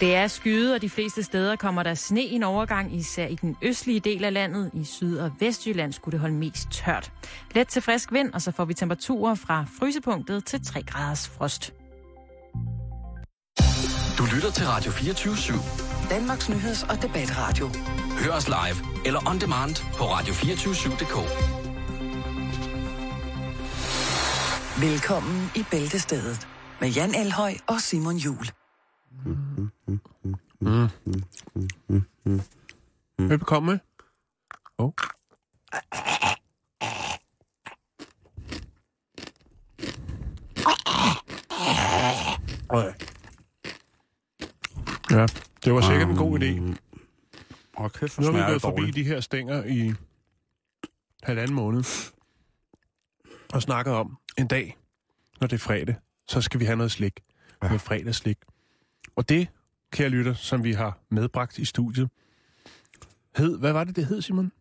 Det er skyet, og de fleste steder kommer der sne i en overgang, især i den østlige del af landet. I Syd- og Vestjylland skulle det holde mest tørt. Let til frisk vind, og så får vi temperaturer fra frysepunktet til 3 graders frost. Du lytter til Radio 24-7. Danmarks Nyheds- og Debatradio. Hør os live eller on demand på radio247.dk. Velkommen i Bæltestedet med Jan Elhøj og Simon Jul. Velkommen. Oh. Ja, det var sikkert en god idé. Og kæft, hvor Nu har vi gået forbi de her stænger i halvanden måned. Og snakket om en dag, når det er fredag, så skal vi have noget slik. Ja. Med fredagsslik. Og det, kære lytter, som vi har medbragt i studiet, hed, hvad var det, det hed, Simon?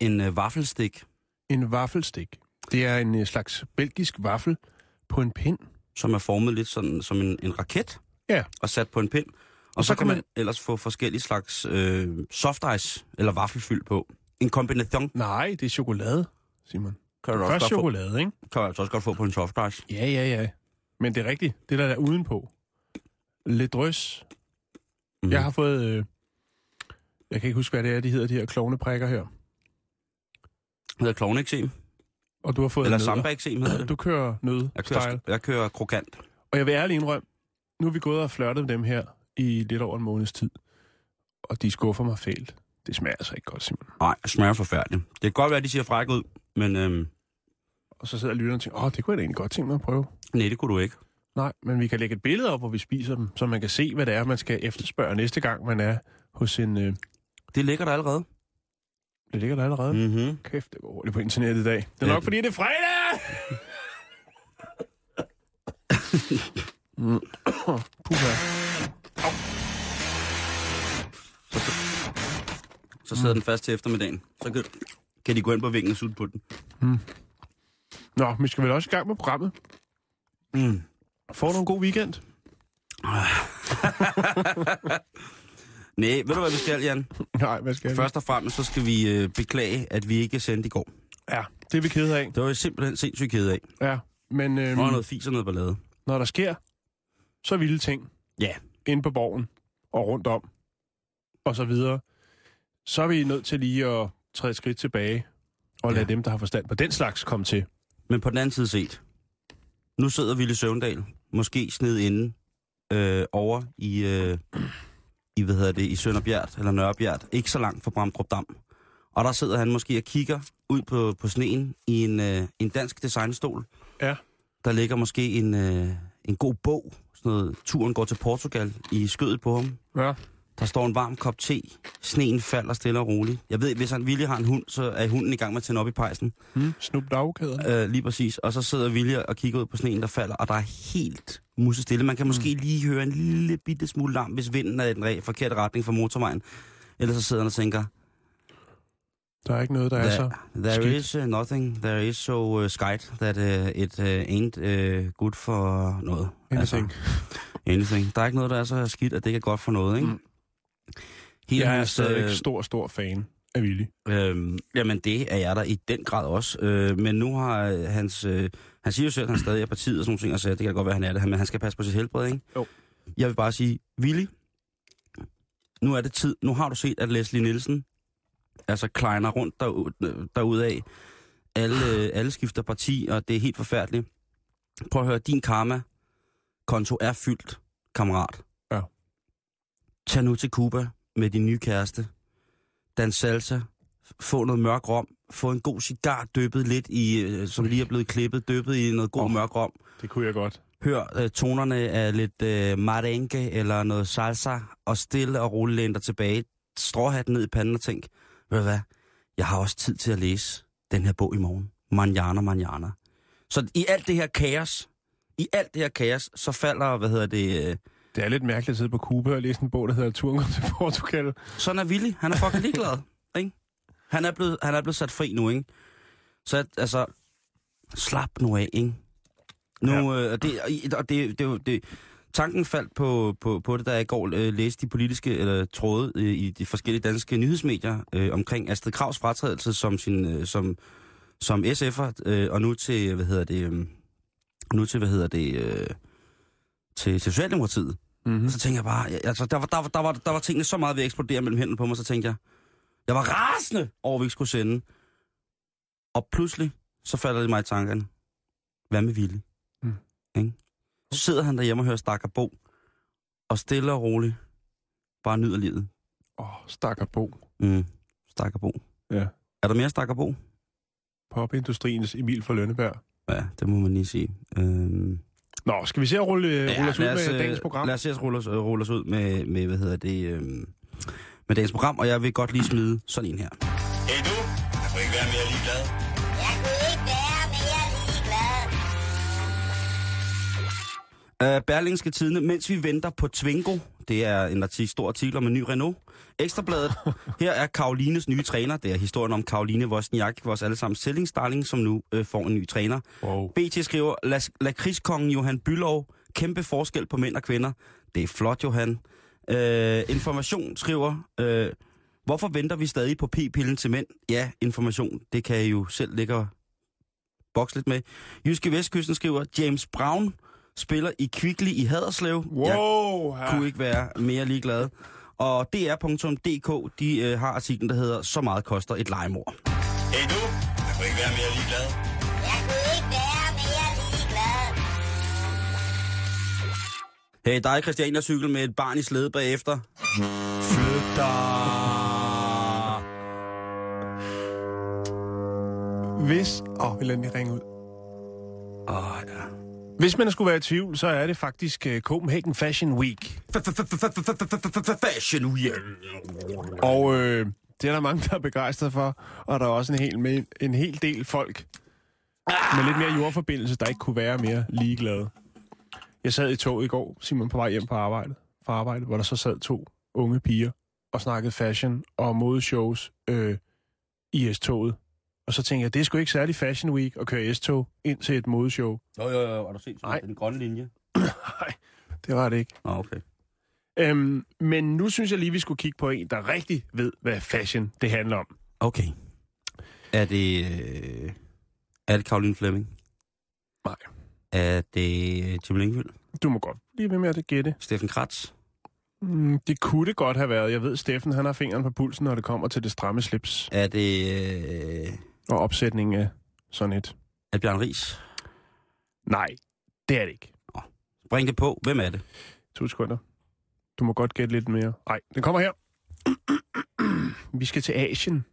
En øh, vaffelstik, En vaffelstik. Det er en øh, slags belgisk vaffel på en pind. som er formet lidt sådan, som en, en raket. Ja. Og sat på en pind. Og, så, så kan man, man- ellers få forskellige slags øh, soft ice eller vaffelfyld på. En kombination Nej, det er chokolade, Simon. kan du, også Først få, chokolade, ikke? kan du altså også godt få på en soft ice. Ja, ja, ja. Men det er rigtigt. Det der er udenpå. Lidt drøs. Mm. Jeg har fået... Øh, jeg kan ikke huske, hvad det er, de hedder, de her klovneprikker her. Det hedder klovneksem. Og du har fået Eller samba-eksem hedder det. Du kører nød Jeg kører, style. jeg kører krokant. Og jeg vil ærligt indrømme, nu er vi gået og flørtet med dem her i lidt over en måneds tid. Og de skuffer mig fælt. Det smager altså ikke godt, Simon. Nej, det smager forfærdeligt. Det kan godt være, at de ser frække ud, men øhm, Og så sidder lytteren og tænker, åh, det kunne jeg da egentlig godt tænke mig at prøve. nej, det kunne du ikke. Nej, men vi kan lægge et billede op, hvor vi spiser dem, så man kan se, hvad det er, man skal efterspørge næste gang, man er hos en... Øh, Det ligger der allerede. det ligger der allerede. Mm. Mm-hmm. Kæft, det går hurtigt på internettet i dag. Det er Ja. nok, fordi det er fredag! mm. Puha. Så sidder den fast til eftermiddagen. Så kan, kan de gå ind på væggen og sutte på den. Nå, vi skal vel også i gang med programmet. Mm. Får du en god weekend? Nej, ved du hvad vi skal, Jan? Nej, hvad skal jeg? Først og fremmest så skal vi øh, beklage, at vi ikke sendte i går. Ja, det er vi kede af. Det var jeg simpelthen sindssygt ked af. Ja, men øhm, var noget fis og noget ballade. når der sker så vilde ting Ja. inde på borgen og rundt om og så videre, så er vi nødt til lige at træde et skridt tilbage og lade Ja. dem, der har forstand på den slags, komme til. Men på den anden side set, nu sidder Ville Søvndal, måske sned inde, øh, over i, øh, i, hvad hedder det, i Sønderbjerg, eller Nørrebjerg, ikke så langt fra Bramdrup Dam. Og der sidder han måske og kigger ud på, på sneen i en, øh, en dansk designstol. Ja. Der ligger måske en, øh, en god bog, sådan noget, turen går til Portugal, i skødet på ham. Ja. Der står en varm kop te. Sneen falder stille og roligt. Jeg ved, hvis han Willy har en hund, så er hunden i gang med at tænde op i pejsen. Hmm. Snoop Dogg-kæder. Øh, lige præcis. Og så sidder Willy og kigger ud på sneen, der falder, og der er helt musestille. Man kan måske lige høre en lille bitte smule larm, hvis vinden er i den forkerte retning fra motorvejen. Ellers så sidder han og tænker, Der er ikke noget, der er så... there, skidt. is uh, nothing, there is so uh, skidt, that uh, it uh, ain't uh, good for noget. Anything. anything. Der er ikke noget, der er så skidt, at det ikke er godt for noget, ikke? Mm. Hele Jeg er hans, stadig øh, stor, stor fan af Willy. Øhm, jamen, det er jeg der i den grad også. Øh, men nu har øh, hans... Øh, han siger jo selv, at han stadig er partiet og sådan nogle ting, og så det kan godt være, at han er det, men han skal passe på sit helbred, ikke? Jo. Jeg vil bare sige, Willy, nu er det tid. Nu har du set, at Leslie Nielsen altså kleiner rundt derud, derudaf. Alle, øh, alle skifter parti, og det er helt forfærdeligt. Prøv at høre, din karma-konto er fyldt, kammerat. Tag nu til Cuba med din nye kæreste. Dans salsa. Få noget mørk rom. Få en god cigar dyppet lidt i, øh, som lige er blevet klippet, dyppet i noget god oh. mørk rom. Det kunne jeg godt. Hør øh, tonerne af lidt øh, merengue eller noget salsa, og stille og roligt læn dig tilbage. Stråhatten ned i panden og tænk, ved du hvad, jeg har også tid til at læse den her bog i morgen. Manjana, manjana. Så i alt det her kaos, i alt det her kaos, så falder, hvad hedder det, øh, Det er lidt mærkeligt at sidde på Cuba og læse en bog, der hedder Turen til Portugal. sådan er Willy. Han er fucking ligeglad, ikke? Han er, blevet, han er blevet sat fri nu, ikke? Så altså, slap nu af, ikke? Nu, ja. øh, og det, og det, det, det, det, tanken faldt på, på, på det, da jeg i går øh, læste de politiske eller, tråde øh, i de forskellige danske nyhedsmedier øh, omkring Astrid Kravs fratrædelse som, sin, øh, som, som SF'er, øh, og nu til, hvad hedder det, øh, nu til, hvad hedder det, øh, til, til Socialdemokratiet. Mm-hmm. Så tænkte jeg bare, jeg- altså, der, var, der, var, der, var, der var tingene så meget ved at eksplodere mellem hænderne på mig, så tænkte jeg, jeg var rasende over, at vi ikke skulle sende. Og pludselig, så falder det mig i tankerne. Hvad med Ville? Mm. Ikke? Så sidder han derhjemme og hører Stakker Bo, og stille og roligt bare nyder livet. Åh, oh, stakker Bo. Mm. Stakker Bo. Ja. Er der mere Stakker Bo? Popindustriens Emil fra Lønneberg. Ja, det må man lige sige. Øhm, Nå, skal vi se at rulle, ja, rulle os ud med øh, dagens program? Lad os se at rulle os, øh, rulle os ud med, med, hvad hedder det, øhm, med dagens program, og jeg vil godt lige smide sådan en her. Hey du, jeg kunne ikke være mere ligeglad. Jeg kunne ikke være mere ligeglad. Uh, Berlingske Tidene, mens vi venter på Twingo, det er en artikel, stor artikel om en ny Renault. Ekstrabladet, her er Karolines nye træner. Det er historien om Karoline Wozniak, vores allesammens stillingsdarling, som nu uh, får en ny træner. Wow. BT skriver, krigskongen Johan Bylov kæmpe forskel på mænd og kvinder. Det er flot, Johan. Uh, information skriver, uh, hvorfor venter vi stadig på p-pillen til mænd? Ja, information, det kan I jo selv ligge og bokse lidt med. Jyske Vestkysten skriver, James Brown spiller i Kvickly i Haderslev. Jeg Wow! Ja. kunne ikke være mere ligeglad. Og dr.dk, de øh, har artiklen, der hedder Så meget koster et legemord. Hey du, jeg kunne ikke være mere ligeglad. Jeg kunne ikke være mere ligeglad. Hey, dig Christiania cykel med et barn i slæde bagefter. Flyt dig! Hvis... Åh, oh, vi lader den lige ringe ud. Åh, oh, ja. Hvis man skulle være i tvivl, så er det faktisk uh, Copenhagen Fashion Week. Fashion week. Og øh, det er der mange, der er begejstret for. Og der er også en hel, med, en hel del folk med lidt mere jordforbindelse, der ikke kunne være mere ligeglade. Jeg sad i toget i går, Simon, på vej hjem på arbejde, fra arbejde, hvor der så sad to unge piger og snakkede fashion og modeshows øh, i S-toget. Og så tænkte jeg, det er sgu ikke særlig Fashion Week at køre S-tog ind til et modeshow. Jo, jo, jo, har du set Nej. den grønne linje? Nej, det var det ikke. Nå, okay. Øhm, men nu synes jeg lige, vi skulle kigge på en, der rigtig ved, hvad fashion det handler om. Okay. Er det... Øh, er det Karoline Fleming? Nej. Er det øh, Jim Lyngvild? Du må godt blive ved med at gætte. Steffen Kratz? Mm, det kunne det godt have været. Jeg ved, Steffen han har fingeren på pulsen, når det kommer til det stramme slips Er det... Øh, og opsætningen af sådan et. er det Bjørn Ries? Nej, det er det ikke. Bring det på. Hvem er det? To sekunder. Du må godt gætte lidt mere. Nej, den kommer her. Vi skal til Asien.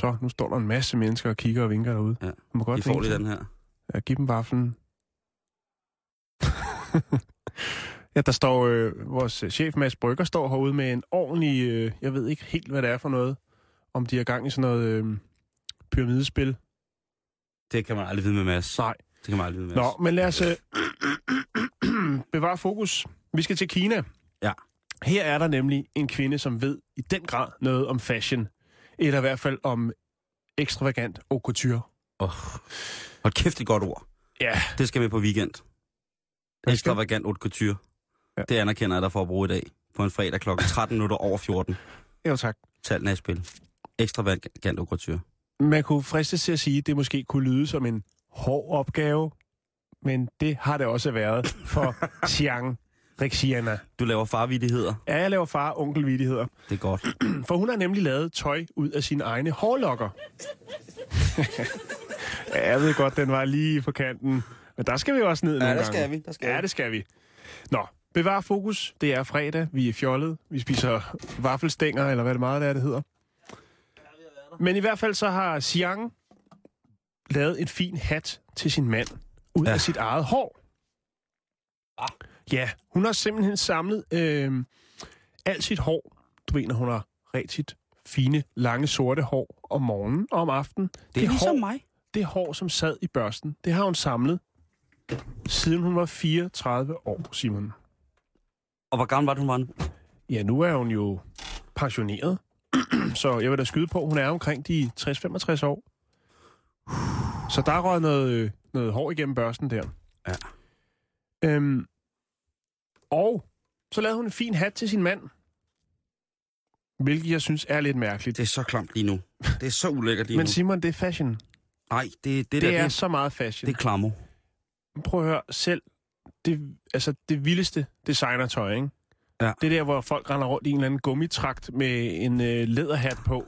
Så, nu står der en masse mennesker og kigger og vinker derude. Ja. Du må godt I får lige den her. Ja, giv dem vaflen. ja, der står, øh, vores chef Mads Brygger står herude med en ordentlig, øh, jeg ved ikke helt, hvad det er for noget, om de er gang i sådan noget øh, pyramidespil. Det kan man aldrig vide med Mads. Nej. Det kan man aldrig vide med Mads. Nå, men lad os øh, bevare fokus. Vi skal til Kina. Her er der nemlig en kvinde, som ved i den grad noget om fashion. Eller i hvert fald om ekstravagant og couture. Oh. Hold kæft, et godt ord. Ja, Det skal med på weekend. skal? Extravagant haute couture. Ja. Det anerkender jeg dig for at bruge i dag. På en fredag kl. 13 minutter over 14. jo tak. Tallene er spil. Extravagant haute couture. Man kunne fristes til at sige, at det måske kunne lyde som en hård opgave, men det har det også været for Xiang Rexiana. Du laver farvidigheder. Ja, jeg laver far onkelvidigheder, Det er godt. for hun har nemlig lavet tøj ud af sine egne hårlokker. ja, jeg ved godt, den var lige på kanten, men der skal vi også ned nogle der gange. skal vi. Der skal Ja, det skal vi. Nå, bevar fokus. Det er fredag. Vi er fjollet. Vi spiser vaffelstænger, eller hvad det meget det er, det hedder. Men i hvert fald så har Xiang lavet en fin hat til sin mand ud ja. Ja. af sit eget hår. Ja, hun har simpelthen samlet øh, alt sit hår. Du ved, når hun har rigtig fine, lange, sorte hår om morgenen og om aftenen. Det er ligesom hår, mig. det hår, som sad i børsten, det har hun samlet, siden hun var 34 år, Simon. Og hvor gammel var det, hun var nu? Ja, nu er hun jo pensioneret, så jeg vil da skyde på, hun er omkring de 60-65 år. Så der er røget noget, øh, noget hår igennem børsten der. Ja. Øhm, Og så lavede hun en fin hat til sin mand. Hvilket jeg synes er lidt mærkeligt. Det er så klamt lige nu. Det er så ulækkert lige Men nu. Simon, det er fashion. Nej, det, det, Det, der, er det, så meget fashion. det er klammer. Prøv at høre selv. Det, altså, det vildeste designertøj, ikke? Ja. Det der, hvor folk render rundt i en eller anden gummitrakt med en øh, læderhat på.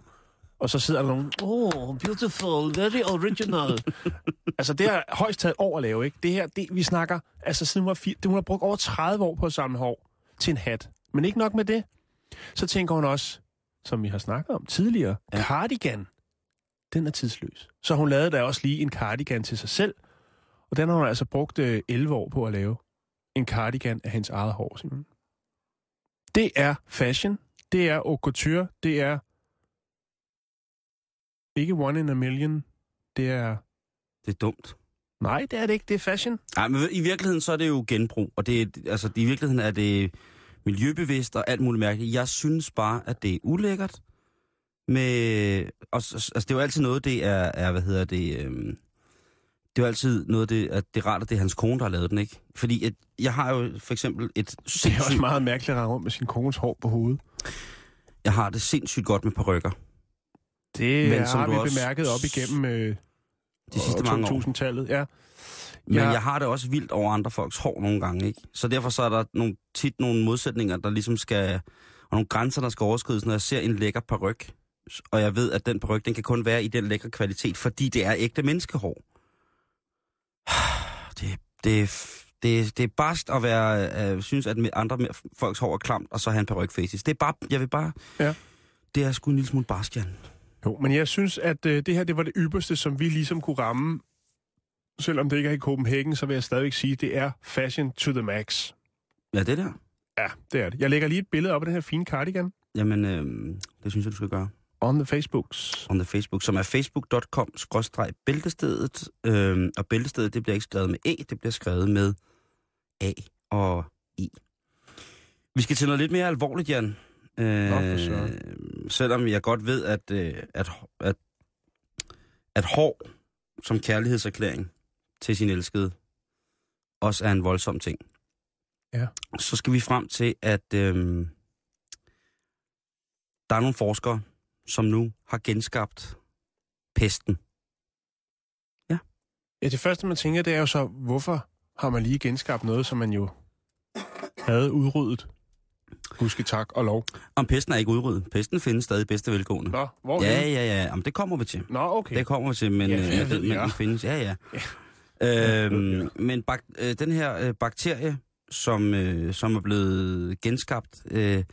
Og så sidder der nogen, oh, beautiful, very original. altså, det har højst taget år at lave, ikke? Det her, det, vi snakker, altså siden hun var fire, det, hun har brugt over 30 år på at samle hår til en hat. Men ikke nok med det. Så tænker hun også, som vi har snakket om tidligere, ja. cardigan. Den er tidsløs. Så hun lavede da også lige en cardigan til sig selv. Og den har hun altså brugt øh, 11 år på at lave. En cardigan af hendes eget hår, simpelthen. Det er fashion. Det er haute couture. Det er ikke one in a million. Det er... Det er dumt. Nej, det er det ikke. Det er fashion. Nej, men i virkeligheden så er det jo genbrug, og det, er- altså, i virkeligheden er det miljøbevidst og alt muligt mærkeligt. Jeg synes bare, at det er ulækkert. Med, og, altså, det er jo altid noget, det er, er hvad hedder det, øhm, det er jo altid noget, det, at det er rart, at det er hans kone, der har lavet den, ikke? Fordi et, jeg har jo for eksempel et Det er også sindssygt, meget mærkeligt at rundt med sin kones hår på hovedet. jeg har det sindssygt godt med perukker. Det Men som har du vi også- bemærket op igennem øh, De sidste mange år. 2000-tallet. Ja. Men Ja. jeg har det også vildt over andre folks hår nogle gange, ikke? Så derfor så er der nogle, tit nogle modsætninger, der ligesom skal... Og nogle grænser, der skal overskrides, når jeg ser en lækker paryk. Og jeg ved, at den paryk, den kan kun være i den lækre kvalitet, fordi det er ægte menneskehår. Det, det, det, det er barst at være, øh, synes, at andre folks hår er klamt, og så have en paryk faces. Det er bare, jeg vil bare... Ja. Det er sgu en lille smule barsk, Jan. Jo, men jeg synes, at øh, det her det var det ypperste, som vi ligesom kunne ramme. Selvom det ikke er i Copenhagen, så vil jeg stadigvæk sige, at det er fashion to the max. Ja, det der. Ja, det er det. Jeg lægger lige et billede op af den her fine cardigan Jamen, øh, det synes jeg, du skal gøre. on the Facebooks. on the Facebook, som er facebook.com-bæltestedet. Øhm, og bæltestedet, det bliver ikke skrevet med E, det bliver skrevet med A og I. Vi skal til noget lidt mere alvorligt, Jan. Øh, søren. Selvom jeg godt ved, at, øh, at, at, at hår som kærlighedserklæring til sin elskede også er en voldsom ting. Ja. Så skal vi frem til, at øh, der er nogle forskere, som nu har genskabt pesten. Ja, det første, man tænker, det er jo så, hvorfor har man lige genskabt noget, som man jo havde udryddet? Huske tak og lov. Om pesten er ikke udryddet. Pesten findes stadig i bedste velgående. Nå, hvor Ja, ja, ja. Jamen, det kommer vi til. Nå, okay. Det kommer vi til, men, Ja, ja, det jeg ved, ved men jeg. den findes. Ja, ja. Øhm, men bak, øh, den her øh, bakterie, som, øh, som er blevet genskabt, øh,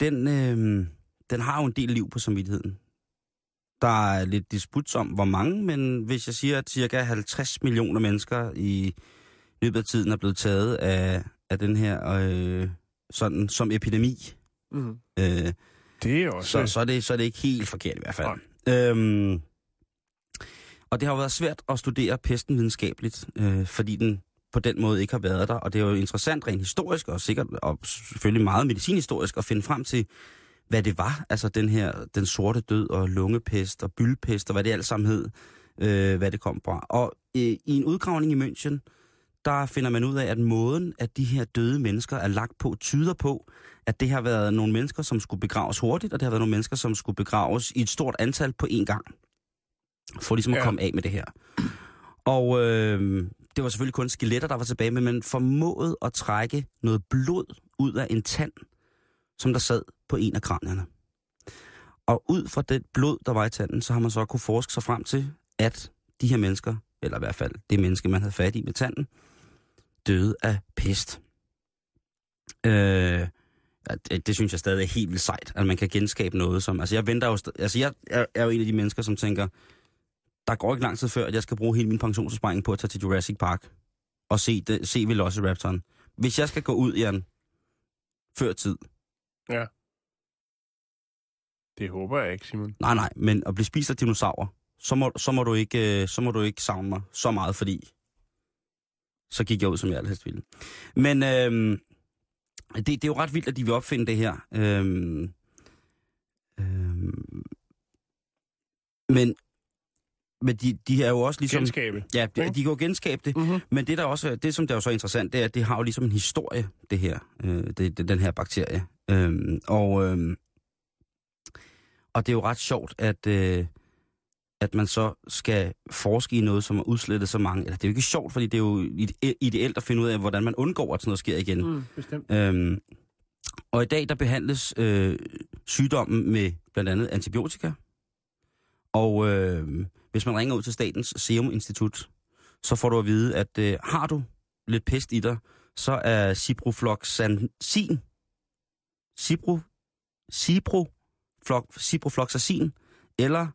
den, øh, den har jo en del liv på samvittigheden. Der er lidt disput om, hvor mange, men hvis jeg siger, at cirka 50 millioner mennesker i løbet af tiden er blevet taget af, af den her øh, sådan som epidemi, Mm. øh, Det er også... så, så, er det, så er det ikke helt forkert i hvert fald. Øhm, og det har jo været svært at studere pesten videnskabeligt, øh, fordi den på den måde ikke har været der. Og det er jo interessant rent historisk, og sikkert og selvfølgelig meget medicinhistorisk, at finde frem til, hvad det var. Altså den her, den sorte død og lungepest og byldpest og hvad det alt sammen hed, øh, hvad det kom fra. Og øh, i en udgravning i München, der finder man ud af, at måden, at de her døde mennesker er lagt på, tyder på, at det har været nogle mennesker, som skulle begraves hurtigt, og det har været nogle mennesker, som skulle begraves i et stort antal på én gang. For ligesom at Ja. komme af med det her. Og øh, det var selvfølgelig kun skeletter, der var tilbage, men man formåede at trække noget blod ud af en tand, som der sad på en af kranierne. Og ud fra det blod, der var i tanden, så har man så kunne forske sig frem til, at de her mennesker, eller i hvert fald det menneske, man havde fat i med tanden, døde af pest. Øh, ja, det, det synes jeg stadig er helt vildt sejt, at man kan genskabe noget som... Altså jeg venter jo... st- Altså jeg er, er jo en af de mennesker, som tænker, der går ikke lang tid før, at jeg skal bruge hele min pensionsopsparing på at tage til Jurassic Park og se, det, se Velociraptoren. Hvis jeg skal gå ud, Jan, før tid, Det håber jeg ikke, Simon. nej nej, men at blive spist af dinosaurer, så må, så må, du, ikke, øh, så må du ikke savne mig så meget, fordi så gik jeg ud, som jeg helst ville. Men øhm, det, det er jo ret vildt, at de vil opfinde det her. Øhm, øhm, men men de, de er jo også ligesom... Genskabe. Ja, de, de kan jo genskabe det, Mhm. mm-hmm. men det, der også, det, som der er jo så interessant, det er, at det har jo ligesom en historie, det her, øh, det, det, den her bakterie. Øhm, og, øhm, og det er jo ret sjovt, at, øh, at man så skal forske i noget, som har udslettet så mange. Eller det er jo ikke sjovt, fordi det er jo ide- ideelt at finde ud af, hvordan man undgår, at sådan noget sker igen. Mm, bestemt. Øhm, og i dag der behandles øh, sygdommen med blandt andet antibiotika. Og øh, hvis man ringer ud til Statens Serum Institut, så får du at vide, at øh, har du lidt pest i dig, så er ciprofloxacin, cipro, ciproflox, ciprofloxacin eller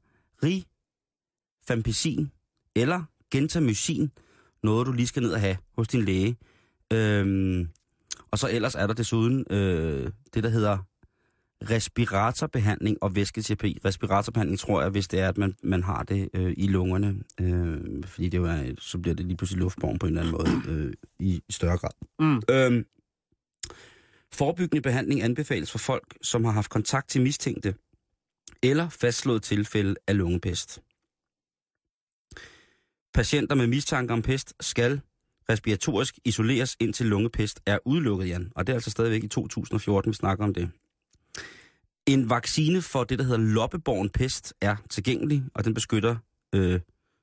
rifampicin eller gentamycin noget, du lige skal ned og have hos din læge. Øhm, og så ellers er der desuden øh, det, der hedder respiratorbehandling og væsketerapi. Respiratorbehandling tror jeg, hvis det er, at man, man har det øh, i lungerne, øh, fordi det jo er, så bliver det lige pludselig luftborgen på en eller anden måde øh, i, i større grad. Mm. Øhm, forebyggende behandling anbefales for folk, som har haft kontakt til mistænkte eller fastslået tilfælde af lungepest. Patienter med mistanke om pest skal respiratorisk isoleres indtil lungepest er udelukket, Jan. Og det er altså stadigvæk i 2014, vi snakker om det. En vaccine for det, der hedder loppeborgen pest, er tilgængelig, og den beskytter øh,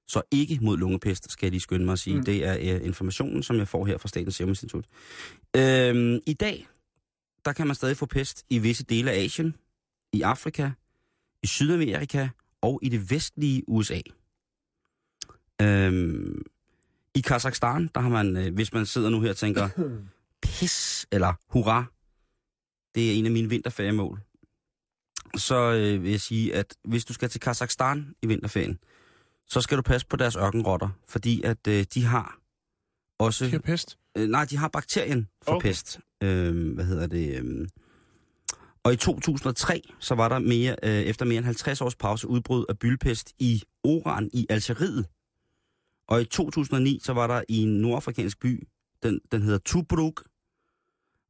så ikke mod lungepest, skal jeg lige skynde mig at sige. Mm. Det er øh, informationen, som jeg får her fra Statens Serum Institut. Øhm, I dag, der kan man stadig få pest i visse dele af Asien, i Afrika, i Sydamerika og i det vestlige USA. Øhm, I Kazakhstan, der har man, øh, hvis man sidder nu her og tænker, pis eller hurra, det er en af mine vinterferiemål, så øh, vil jeg sige, at hvis du skal til Kazakhstan i vinterferien, så skal du passe på deres ørkenrotter, fordi at øh, de har også... De har pest. Øh, nej, de har bakterien for okay. Pest. Øh, hvad hedder det? Øh. Og i 2003, så var der mere, øh, efter mere end 50 års pause udbrud af bylpest i Oran i Algeriet. Og i 2009, så var der i en nordafrikansk by, den, den hedder Tobruk,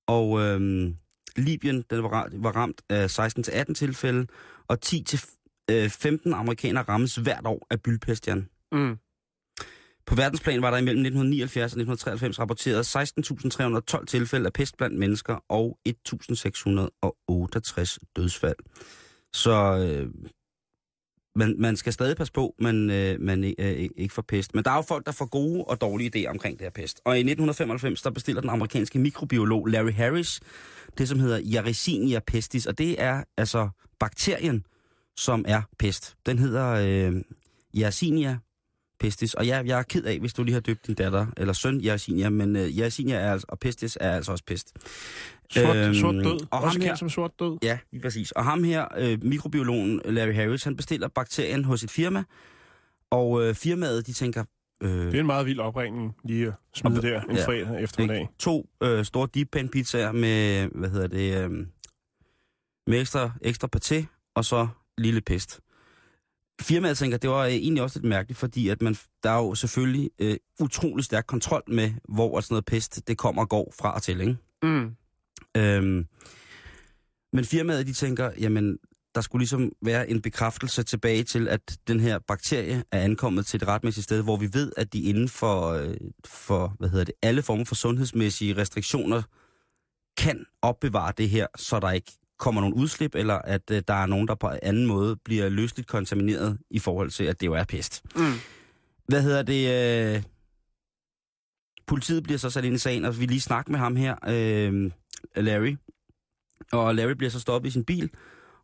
og øh, Libyen den var, var ramt af 16-18 tilfælde, og 10-15 amerikanere rammes hvert år af bylpest, Jan. Mm. På verdensplan var der imellem 1979 og 1993 rapporteret 16.312 tilfælde af pest blandt mennesker og 1.668 dødsfald. Så øh, man, man skal stadig passe på, man, øh, man øh, ikke får pest. Men der er jo folk, der får gode og dårlige idéer omkring det her pest. Og i 1995, der bestiller den amerikanske mikrobiolog Larry Harris det, som hedder Yersinia pestis. Og det er altså bakterien, som er pest. Den hedder øh, Yersinia pestis. Og jeg, jeg er ked af, hvis du lige har døbt din datter eller søn Yersinia, men uh, Yersinia er altså, og pestis er altså også pest. Sort, Øhm, sort død. og Også ham her- som sort død. Ja, præcis. Og ham her, øh, mikrobiologen Larry Harris, han bestiller bakterien hos et firma, og øh, firmaet, de tænker, øh, Det er en meget vild opringning lige at smide Og- der en ja. fredag eftermiddag. to øh, store deep pan pizzaer med, hvad hedder det, øh, med ekstra, ekstra paté, og så lille pest. Firmaet tænker, det var øh, egentlig også lidt mærkeligt, fordi at man, der er jo selvfølgelig øh, utrolig stærk kontrol med, hvor at sådan noget pest, det kommer og går fra og til, ikke? Mm. Øhm, men firmaet, de tænker, jamen, der skulle ligesom være en bekræftelse tilbage til, at den her bakterie er ankommet til et retmæssigt sted, hvor vi ved, at de inden for, øh, for hvad hedder det, alle former for sundhedsmæssige restriktioner kan opbevare det her, så der ikke kommer nogen udslip, eller at øh, der er nogen, der på anden måde bliver løsligt kontamineret i forhold til, at det jo er pest. Mm. Hvad hedder det? Øh... Politiet bliver så sat ind i sagen, og vi lige snakker med ham her, øh, Larry. Og Larry bliver så stoppet i sin bil,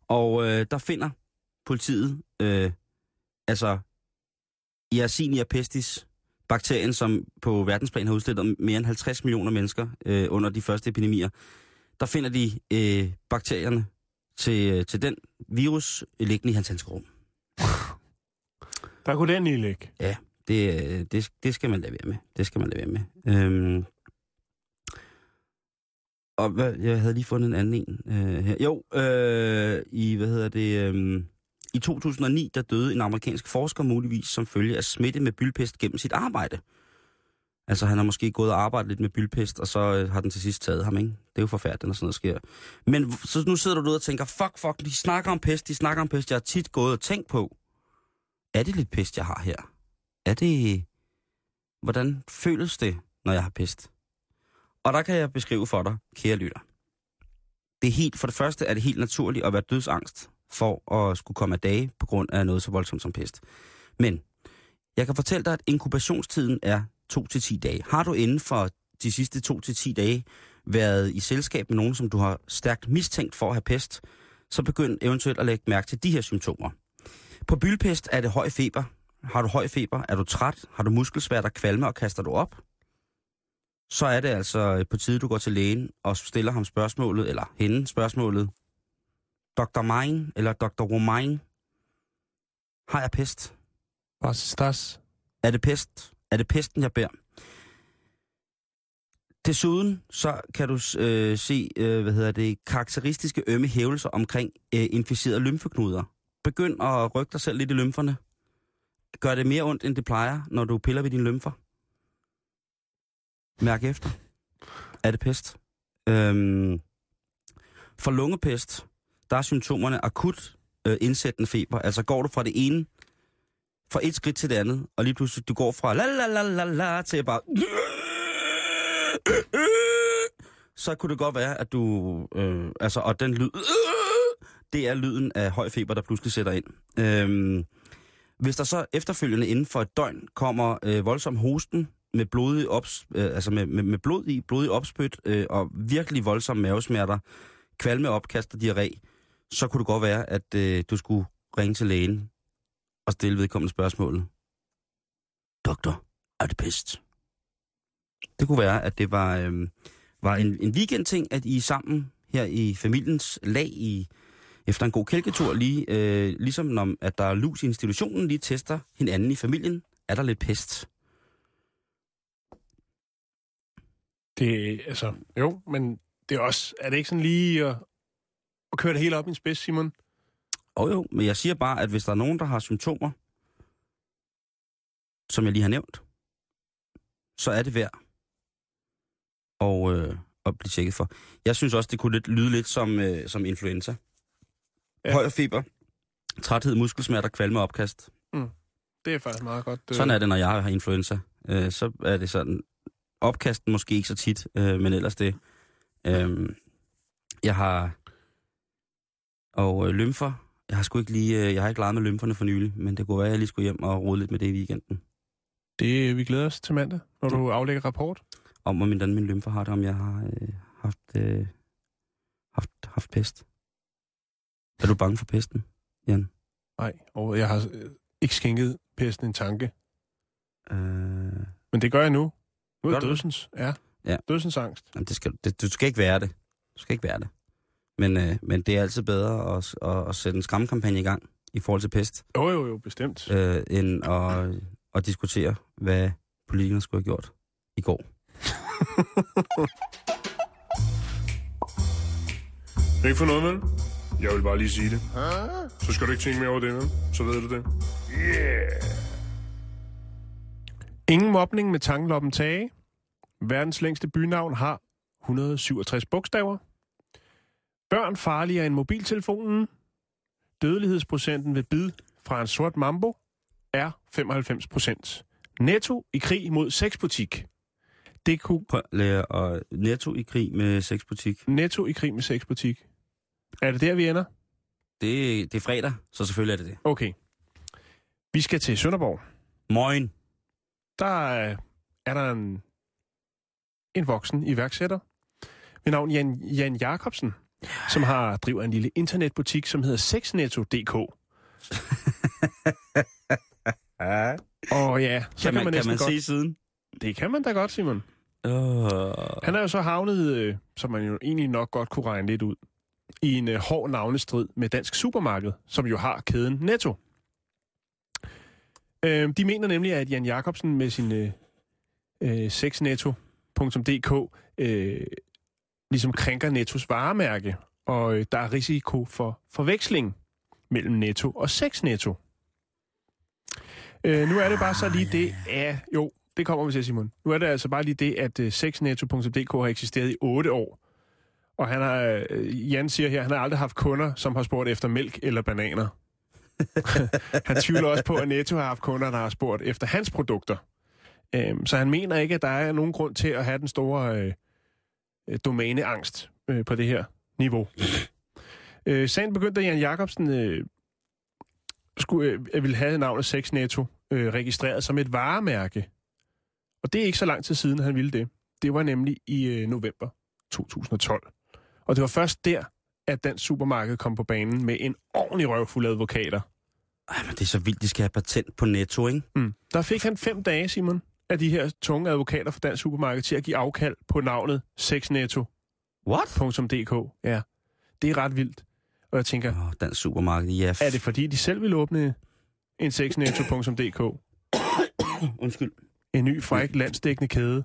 og øh, der finder politiet, øh, altså Yersinia pestis, bakterien, som på verdensplan har udslettet mere end 50 millioner mennesker øh, under de første epidemier. Der finder de øh, bakterierne til, øh, til den virus liggende i hans handskerum. Der kunne den lige ligge. Det, øh, det, det skal man lade være med. Det skal man lade være med. Øhm, og hvad, jeg havde lige fundet en anden en øh, her. Jo, øh, i, hvad hedder det, øh, i 2009, der døde en amerikansk forsker muligvis som følge af smitte med bylpest gennem sit arbejde. Altså, han har måske gået og arbejdet lidt med bylpest, og så øh, har den til sidst taget ham, ikke? Det er jo forfærdeligt, når sådan noget sker. Men så nu sidder du derude og tænker, fuck, fuck, de snakker om pest, de snakker om pest. Jeg har tit gået og tænkt på, er det lidt pest, jeg har her? Er det... Hvordan føles det, når jeg har pest? Og der kan jeg beskrive for dig, kære lytter. Det er helt, for det første er det helt naturligt at være dødsangst for at skulle komme af dage på grund af noget så voldsomt som pest. Men jeg kan fortælle dig, at inkubationstiden er 2-10 dage. Har du inden for de sidste 2-10 dage været i selskab med nogen, som du har stærkt mistænkt for at have pest, så begynd eventuelt at lægge mærke til de her symptomer. På bylpest er det høj feber. Har du høj feber? Er du træt? Har du muskelsvær, der kvalmer og kaster du op? Så er det altså på tide, du går til lægen og stiller ham spørgsmålet, eller hende spørgsmålet. Dr. Mine eller Dr. Romain, har jeg pest? Das? Er det pest? Er det pesten, jeg bærer? Desuden så kan du øh, se, øh, hvad hedder det, karakteristiske ømme hævelser omkring øh, inficerede lymfeknuder. Begynd at rykke dig selv lidt i lymferne. Gør det mere ondt, end det plejer, når du piller ved dine lymfer. Mærk efter. Er det pest? Øhm, for lungepest, der er symptomerne akut øh, indsættende feber. Altså går du fra det ene, fra et skridt til det andet, og lige pludselig du går fra la la la la la til bare... Så kunne det godt være, at du... Øh, altså, og den lyd... Det er lyden af høj feber, der pludselig sætter ind. Øhm, hvis der så efterfølgende inden for et døgn kommer øh, voldsom hosten med blodig ops, øh, altså med, med, med blod i, blodig opspyt øh, og virkelig voldsomme mavesmerter, kvalme opkast og diarré, så kunne det godt være, at øh, du skulle ringe til lægen og stille vedkommende spørgsmålet. Doktor, er det pest? Det kunne være, at det var, øh, var en, en weekendting, at I sammen her i familiens lag i efter en god kælketur, lige, øh, ligesom når at der er lus i institutionen, lige tester hinanden i familien. Er der lidt pest? Det, altså, jo, men det er også, er det ikke sådan lige at, at køre det hele op i en spids, Simon? Og jo, men jeg siger bare, at hvis der er nogen, der har symptomer, som jeg lige har nævnt, så er det værd og, øh, at blive tjekket for. Jeg synes også, det kunne lidt, lyde lidt som, øh, som influenza. Ja. Høj feber, træthed, muskelsmerter, kvalme og opkast. Det er faktisk meget godt. Sådan er det, når jeg har influenza. Øh, så er det sådan, opkasten måske ikke så tit, øh, men ellers det. Øh, jeg har, og øh, lymfer, jeg har sgu ikke lige, øh, jeg har ikke leget med lymferne for nylig, men det kunne være, at jeg lige skulle hjem og rode lidt med det i weekenden. Det, vi glæder os til mandag, når du aflægger rapport. Om hvordan min lymfer har det, om jeg har øh, haft, øh, haft, haft pest. Er du bange for pesten, Jan? Nej, og jeg har øh, ikke skænket pesten en tanke. Øh, Men det gør jeg nu. Nu er dødsens, ja. Ja. Dødsens angst. Jamen, det skal, det, du skal ikke være det. Du skal ikke være det. Men, øh, men det er altid bedre at, at, at sætte en skræmmekampagne i gang i forhold til pest, Jo, jo, jo, bestemt. øh, end at, at diskutere, hvad politikerne skulle have gjort i går. Ikke for noget, vel? Jeg vil bare lige sige det. Så skal du ikke tænke mere over det, vel? Så ved du det. Yeah! Ingen mobning med tangloppen Tage. Verdens længste bynavn har 167 bogstaver. Børn farligere end mobiltelefonen. Dødelighedsprocenten ved bid fra en sort mambo er 95 procent. Netto i krig mod sexbutik. Det kunne lære at netto i krig med sexbutik. Netto i krig med sexbutik. Er det der, vi ender? Det, det er fredag, så selvfølgelig er det det. Okay. Vi skal til Sønderborg. Moin. Der er, er der en, en voksen iværksætter ved navn Jan, Jan Jacobsen, som har driver en lille internetbutik, som hedder sexnetto.dk. Og ja, så Kan man, kan næsten man godt... se siden? Det kan man da godt, Simon. Uh, Han er jo så havnet, øh, som man jo egentlig nok godt kunne regne lidt ud, i en øh, hård navnestrid med Dansk Supermarked, som jo har kæden Netto. Øh, de mener nemlig, at Jan Jacobsen med sin øh, sexnetto.dk øh, ligesom krænker Nettos varemærke, og øh, der er risiko for forveksling mellem Netto og Sexnetto. Øh, nu er det bare så lige det, ja, jo, det kommer vi til, Simon. Nu er det altså bare lige det, at uh, sexnetto.dk har eksisteret i 8 år. Og han har, uh, Jan siger her, han har aldrig haft kunder, som har spurgt efter mælk eller bananer. han tvivler også på, at Netto har haft kunder, der har spurgt efter hans produkter. Øhm, så han mener ikke, at der er nogen grund til at have den store øh, øh, domæneangst øh, på det her niveau. Øh, sagen begyndte, da Jan Jacobsen øh, skulle, øh, ville have navnet Sex Netto øh, registreret som et varemærke. Og det er ikke så lang tid siden, han ville det. Det var nemlig i øh, november 2012. Og det var først der, at Dansk Supermarked kom på banen med en ordentlig røvfuld advokater. Ej, men det er så vildt, de skal have patent på Netto, ikke? Mm. Der fik han fem dage, Simon, af de her tunge advokater fra Dansk Supermarked til at give afkald på navnet sexnetto.dk. What? Ja, det er ret vildt. Og jeg tænker, Åh, dansk supermarked, ja. er det fordi, de selv vil åbne en sexnetto.dk? Undskyld. En ny fræk landsdækkende kæde.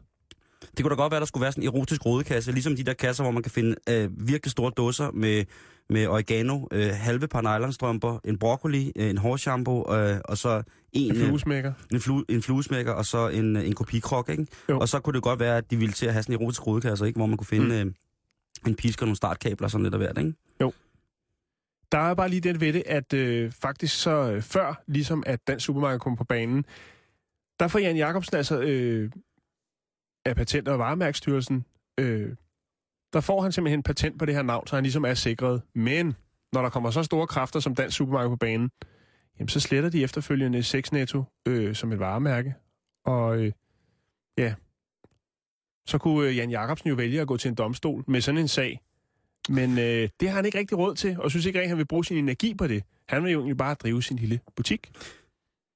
Det kunne da godt være, der skulle være sådan en erotisk rodekasse, ligesom de der kasser, hvor man kan finde øh, virkelig store dåser med, med oregano, øh, halve par nylonstrømper, en broccoli, øh, en hårshampoo, øh, og så en, En øh, fluesmækker. en, flu, en fluesmækker, og så en, øh, en kopikrok, ikke? Jo. Og så kunne det godt være, at de ville til at have sådan en erotisk rodekasse, ikke? Hvor man kunne finde mm. øh, en pisk og nogle startkabler, sådan lidt af hvert, ikke? Der er bare lige det ved det, at øh, faktisk så øh, før, ligesom at Dansk Supermarked kom på banen, der får Jan Jacobsen altså øh, af Patent- og Varemærkstyrelsen, øh, der får han simpelthen patent på det her navn, så han ligesom er sikret. Men når der kommer så store kræfter som Dansk Supermarked på banen, jamen så sletter de efterfølgende Sexnetto øh, som et varemærke. Og øh, ja, så kunne øh, Jan Jacobsen jo vælge at gå til en domstol med sådan en sag. Men øh, det har han ikke rigtig råd til, og synes ikke rigtig, han vil bruge sin energi på det. Han vil jo egentlig bare drive sin lille butik.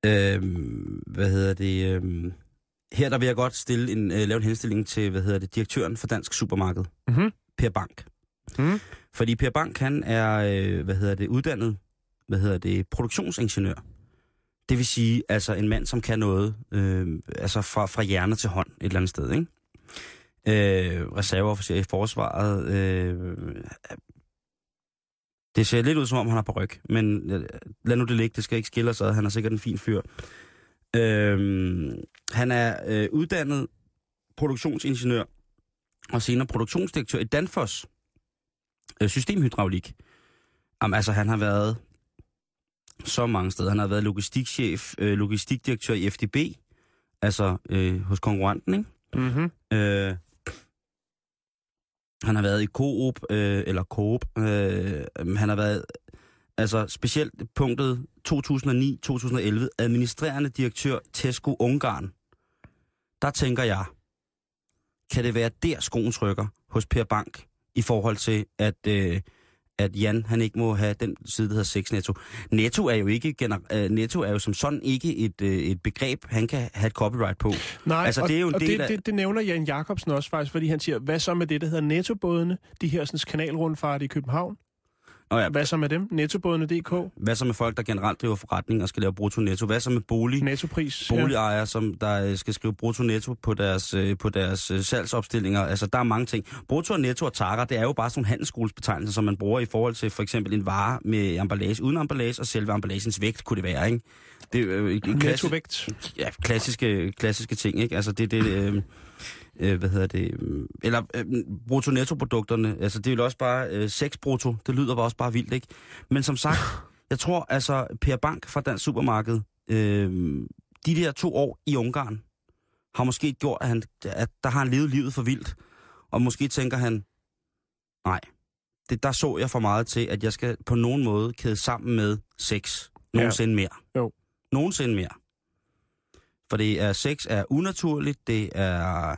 Øhm, hvad hedder det? Øhm, her der vil jeg godt stille en, øh, lave en henstilling til, hvad hedder det, direktøren for Dansk Supermarked, Mhm. Per Bank. Mhm. Fordi Per Bank, han er, øh, hvad hedder det, uddannet, hvad hedder det, produktionsingeniør. Det vil sige, altså en mand, som kan noget, øh, altså fra, fra hjerne til hånd et eller andet sted, ikke? Øh, reserveofficer i forsvaret. Øh, det ser lidt ud, som om han har på ryg, men øh, lad nu det ligge, det skal ikke skille os ad. Han er sikkert en fin fyr. Øh, han er øh, uddannet produktionsingeniør og senere produktionsdirektør i Danfoss øh, systemhydraulik. Jamen, altså, han har været så mange steder. Han har været logistikchef, øh, logistikdirektør i FDB, altså øh, hos konkurrenten, ikke? Mm-hmm. Øh, han har været i Coop, øh, eller Coop. Øh, han har været, altså specielt punktet 2009-2011, administrerende direktør Tesco Ungarn. Der tænker jeg, kan det være der skoen trykker hos Per Bank, i forhold til, at, øh, at Jan han ikke må have den side, der hedder sex netto. Netto er jo ikke gener- øh, netto er jo som sådan ikke et, øh, et begreb, han kan have et copyright på. Nej, Altså, og, det er jo en og del det, af- det, det nævner Jan Jacobsen også faktisk, fordi han siger, hvad så med det, der hedder nettobådene, de her sådan, kanalrundfart i København? Nå ja, Hvad så med dem? Nettobådene.dk? hvad så med folk, der generelt driver forretning og skal lave brutto-netto? Hvad så med bolig? Nettopris? boligejere, som der øh, skal skrive brutto-netto på deres, øh, på deres øh, salgsopstillinger. Altså, der er mange ting. Brutto og netto og takker, det er jo bare sådan nogle handelsskolesbetegnelser, som man bruger i forhold til for eksempel en vare med emballage uden emballage, og selve emballagens vægt kunne det være, ikke? Det er øh, klassisk, Nettovægt. ja, klassiske, klassiske ting, ikke? Altså, det det... Øh, øh, hvad hedder det, eller øh, brutto-netto-produkterne, altså det er jo også bare øh, 6 brutto, det lyder bare også bare vildt, ikke? Men som sagt, jeg tror altså, Per Bank fra Dansk Supermarked, øh, de der to år i Ungarn, har måske gjort, at, han, at der har han levet livet for vildt, og måske tænker han, nej, det, der så jeg for meget til, at jeg skal på nogen måde kæde sammen med sex. Nogensinde mere. Jo. Nogensinde mere. For det er, sex er unaturligt, det er,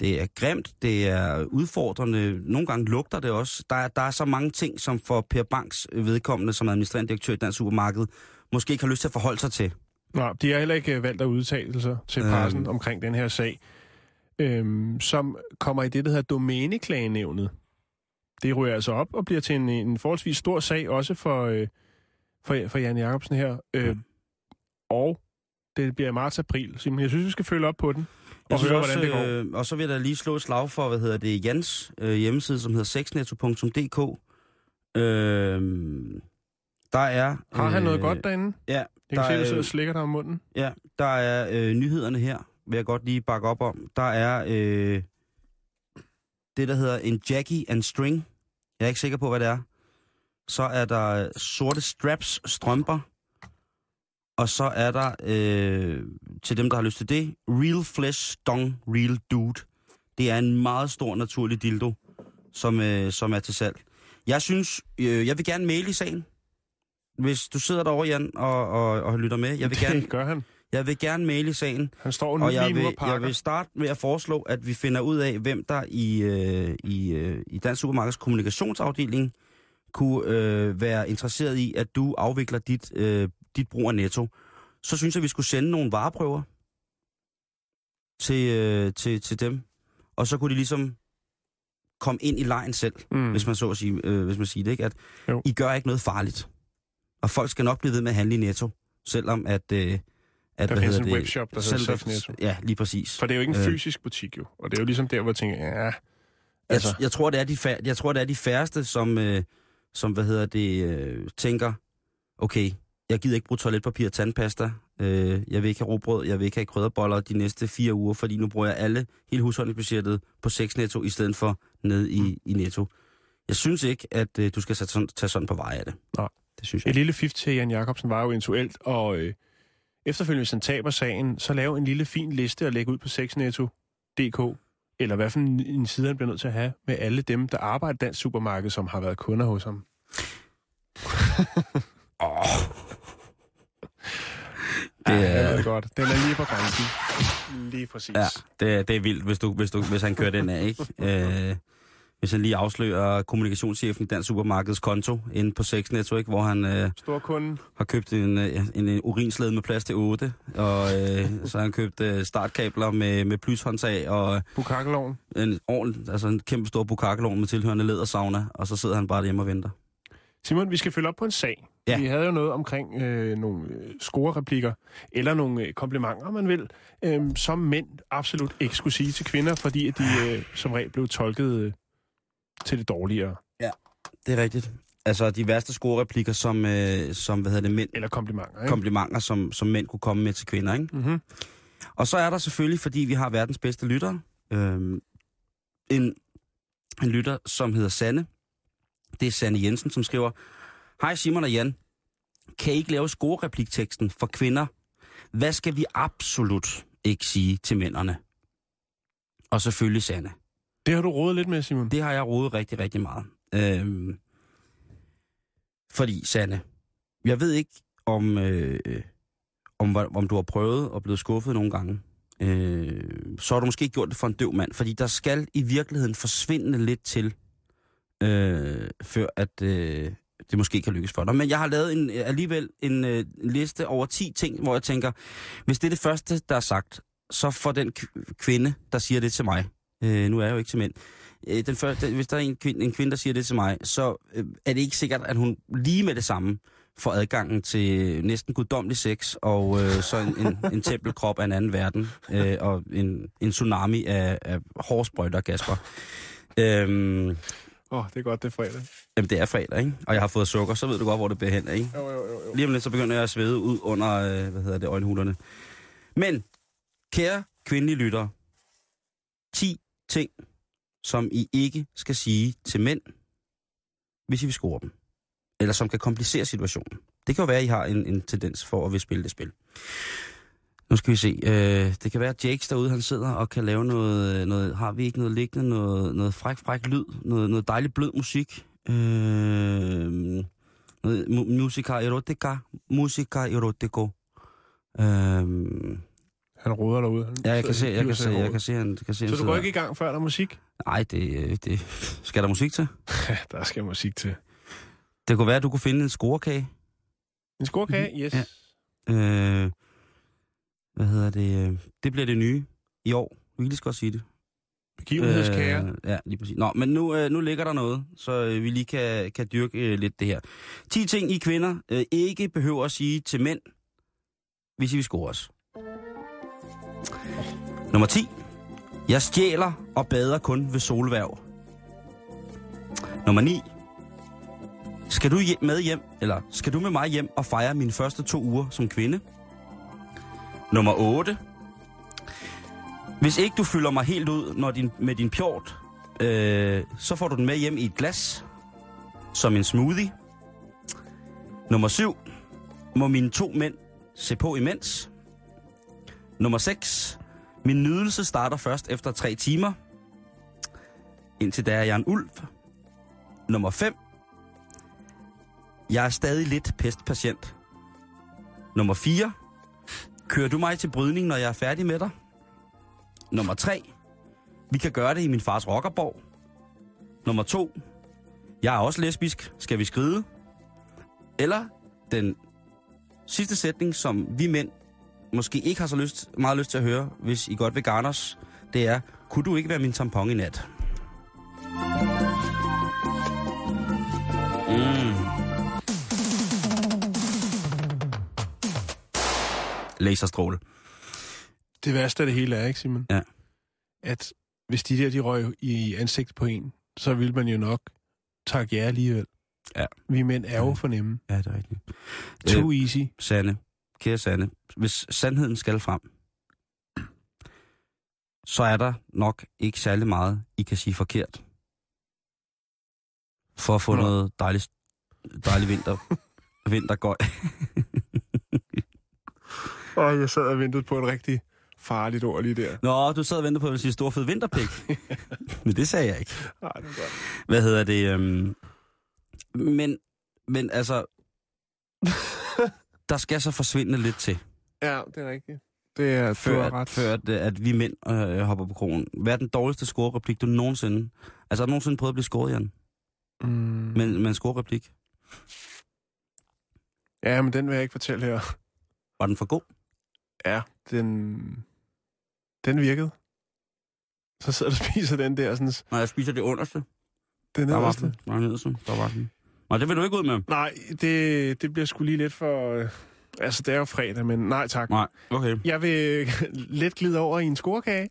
det er grimt, det er udfordrende, nogle gange lugter det også. Der er, der er så mange ting, som for Per Banks vedkommende som administrerende direktør i Dansk Supermarked, måske ikke har lyst til at forholde sig til. Nej, de har heller ikke øh, valgt at udtale sig til Øhm. pressen omkring den her sag, øhm, som kommer i det, der hedder domæneklagenævnet. Det ryger altså op og bliver til en, en forholdsvis stor sag, også for, øh, for, for Jan Jacobsen her. Øh, Mm. Og det bliver i marts-april. Simon, jeg synes, vi skal følge op på den. Og Jeg synes høre, også, hvordan det går. Øh, og så vil jeg da lige slå et slag for, hvad hedder det, Jans øh, hjemmeside, som hedder sexnetto.dk. Øh, der er... Har han noget øh, godt derinde? Ja, Jeg kan der se, at du er- sidder og slikker dig om munden. Ja, der er øh, nyhederne her, vil jeg godt lige bakke op om. Der er øh, det, der hedder en Jackie and String. Jeg er ikke sikker på, hvad det er. Så er der sorte straps strømper. Og så er der, øh, til dem, der har lyst til det, Real Flesh Dong Real Dude. Det er en meget stor naturlig dildo, som, øh, som er til salg. Jeg synes, øh, jeg vil gerne maile i sagen. Hvis du sidder derovre, Jan, og, og, og lytter med. Jeg vil, det gerne, gør han. jeg vil gerne maile i sagen. Han står nu Og jeg vil, jeg vil starte med at foreslå, at vi finder ud af, hvem der i, øh, i, øh, i Dansk Supermarkeds kommunikationsafdeling kunne øh, være interesseret i, at du afvikler dit, øh, dit brug af Netto. Så synes jeg, vi skulle sende nogle vareprøver til, øh, til, til dem. Og så kunne de ligesom komme ind i lejen selv, Mm. hvis man så at sige, øh, hvis man siger det, ikke? At Jo. I gør ikke noget farligt. Og folk skal nok blive ved med at handle i Netto, selvom at... Øh, at Der findes en det, webshop, der hedder selv- Sex Netto. Ja, lige præcis. For det er jo ikke en Øh. fysisk butik, jo. Og det er jo ligesom der, hvor jeg tænker, ja... Altså. Altså, Jeg, jeg, tror, det er de fær- jeg tror, det er de færreste, som, øh, som hvad hedder det, øh, tænker, okay, jeg gider ikke bruge toiletpapir og tandpasta, øh, jeg vil ikke have råbrød, jeg vil ikke have krydderboller de næste fire uger, fordi nu bruger jeg alle, hele husholdningsbudgettet på 6 netto, i stedet for ned i, i netto. Jeg synes ikke, at øh, du skal tage sådan, tage sådan på vej af det. Nej. Det synes et jeg. lille fif til Jan Jacobsen var jo eventuelt, og øh, efterfølgende, hvis han taber sagen, så lave en lille fin liste og lægge ud på sexnetto.dk, eller hvad for en, en side han bliver nødt til at have, med alle dem, der arbejder i dansk supermarked, som har været kunder hos ham. Åh. Det Det ja, er- jeg ved godt. Den er lige på grænsen. Lige præcis. Ja, det, det er vildt, hvis, du, hvis, du, hvis han kører den af, ikke? Øh, hvis han lige afslører kommunikationschefen i Dansk Supermarkeds konto inde på 6 Netto, ikke? hvor han øh, Storkunden. har købt en, øh, en, en urinslede med plads til 8, og øh, så har han købt øh, startkabler med, med plyshåndtag og Bukakkeloven. en, ordentlig, altså en kæmpe stor bukakkelon med tilhørende lædersauna, og så sidder han bare derhjemme og venter. Simon, vi skal følge op på en sag. Ja. Vi havde jo noget omkring øh, nogle øh, scorereplikker, eller nogle øh, komplimenter, man vil, øh, som mænd absolut ikke skulle sige til kvinder, fordi at de øh, som regel blev tolket øh, til det dårligere. Det er rigtigt. Altså de værste scorereplikker, som, øh, som hvad hedder det, mænd, Eller komplimenter, ikke? komplimenter, som, som mænd kunne komme med til kvinder, ikke? mm-hmm. Og så er der selvfølgelig, fordi vi har verdens bedste lytter, øhm, en, en lytter, som hedder Sanne. Det er Sanne Jensen, som skriver, Hej Simon og Jan, kan I ikke lave score-replikteksten for kvinder? Hvad skal vi absolut ikke sige til mændene? Og selvfølgelig Sanne. Det har du rådet lidt med, Simon. Det har jeg rodet rigtig, rigtig meget. Øhm, fordi, Sanne, jeg ved ikke, om, øh, om, om du har prøvet og blevet skuffet nogle gange. Øh, så har du måske gjort det for en døv mand, fordi der skal i virkeligheden forsvinde lidt til, øh, før at øh, det måske kan lykkes for dig. Men jeg har lavet en, øh, alligevel en, øh, en liste over 10 ting, hvor jeg tænker, hvis det er det første, der er sagt, så får den kvinde, der siger det til mig, øh, nu er jeg jo ikke til mænd, øh, den første, hvis der er en kvinde, en kvinde, der siger det til mig, så øh, er det ikke sikkert, at hun lige med det samme får adgangen til næsten guddommelig sex, og øh, så en, en, en tempelkrop af en anden verden, øh, og en, en tsunami af, af hårsprøjter og gasper. Øhm, Åh, oh, det er godt, det er fredag. jamen, det er fredag, ikke? Og jeg har fået sukker, så ved du godt, hvor det bliver hen, ikke? Jo, jo, jo, jo. Lige om lidt, så begynder jeg at svede ud under, øh, hvad hedder det, øjenhulerne. Men, kære kvindelige lyttere, 10 ting, som I ikke skal sige til mænd, hvis I vil score dem. Eller som kan komplicere situationen. Det kan jo være, at I har en, en tendens for at vil spille det spil. Nu skal vi se. Øh, det kan være, at Jakes derude, han sidder og kan lave noget, noget har vi ikke noget liggende, noget, noget fræk, fræk lyd, noget, noget dejligt blød musik. Øh, noget mu- musica erotica, musica erotico. Øhm, Han roder derude. Han ja, jeg kan se, jeg kan se, jeg kan se, han, kan se, Så du går ikke i gang, før der er musik? Nej, det, øh, det... Skal der musik til? Der skal musik til. Det kunne være, at du kunne finde en scorekage. En scorekage? Yes. Ja. Øh, hvad hedder det? Det bliver det nye i år. Vi kan lige så godt sige det. Begivenhedskager. Øh, ja, lige præcis. Nå, men nu, øh, nu ligger der noget, så øh, vi lige kan, kan dyrke øh, lidt det her. 10 ting, I kvinder øh, ikke behøver at sige til mænd, hvis I vil score os. Nummer 10. Jeg stjæler og bader kun ved solværv. Nummer 9. Skal du hjem- med hjem, eller skal du med mig hjem og fejre mine første to uger som kvinde? Nummer 8. Hvis ikke du fylder mig helt ud når din, med din pjort, øh, så får du den med hjem i et glas, som en smoothie. Nummer 7. Må mine to mænd Se på imens. Nummer 6. Min nydelse starter først efter 3 timer. Indtil da er jeg en ulv. Nummer 5. Jeg er stadig lidt pestpatient. Nummer 4. Kører du mig til brydning, når jeg er færdig med dig? Nummer 3. Vi kan gøre det i min fars rockerborg. Nummer 2. Jeg er også lesbisk. Skal vi skride? Eller den sidste sætning, som vi mænd måske ikke har så lyst, meget lyst til at høre, hvis I godt vil garne os, det er, kunne du ikke være min tampon i nat? Mm. Laserstråle. Det værste af det hele er, ikke Simon? Ja. At hvis de der, de røg i ansigt på en, så vil man jo nok takke jer alligevel. Ja. Vi mænd er jo fornemme. Ja, det er rigtigt. Too easy. Sande, kære Sande, hvis sandheden skal frem, så er der nok ikke særlig meget, I kan sige forkert. For at få Nå. noget dejligt, dejlig vinter, vintergøj. Og jeg sad og ventede på et rigtig farligt ord lige der. Nå, du sad og ventede på at sige stor fed vinterpik. Men det sagde jeg ikke. Nej, det var godt. Hvad hedder det? Øhm... Men, men altså, der skal så forsvinde lidt til. Ja, det er rigtigt. Det er, du før, at, ret. før at, at vi mænd øh, hopper på krogen. Hvad er den dårligste scorereplik, du nogensinde... Altså, har du nogensinde prøvet at blive scoret, Jan? Mm. Med, med en scorereplik? Ja, men den vil jeg ikke fortælle her. Var den for god? Ja, den, den virkede. Så sidder du og spiser den der sådan, Nej, jeg spiser det underste. den Der var nederste. den. Nederste. Der var den. Nej, det vil du ikke ud med. Nej, det, det bliver sgu lige lidt for... øh, Altså, det er jo fredag, men nej tak. Nej, okay. Jeg vil let glide over i en scorekage,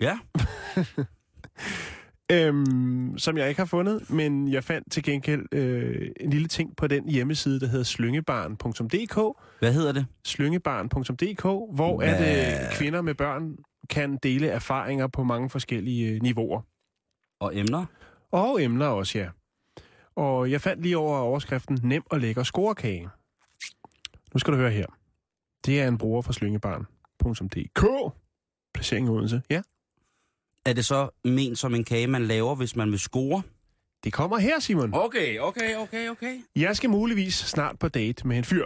Ja, øhm, som jeg ikke har fundet, men jeg fandt til gengæld øh, en lille ting på den hjemmeside, der hedder slyngebarn.dk. hvad hedder det? slyngebarn.dk, hvor Hvad? at øh, kvinder med børn kan dele erfaringer på mange forskellige øh, niveauer. Og emner? Og emner også, ja. Og jeg fandt lige over overskriften Nem og lækker scorekage. Nu skal du høre her. Det er en bruger fra slyngebarn.dk. Placering Odense. Ja, Er det så ment som en kage, man laver, hvis man vil score? det kommer her, Simon. Okay, okay, okay, okay. Jeg skal muligvis snart på date med en fyr.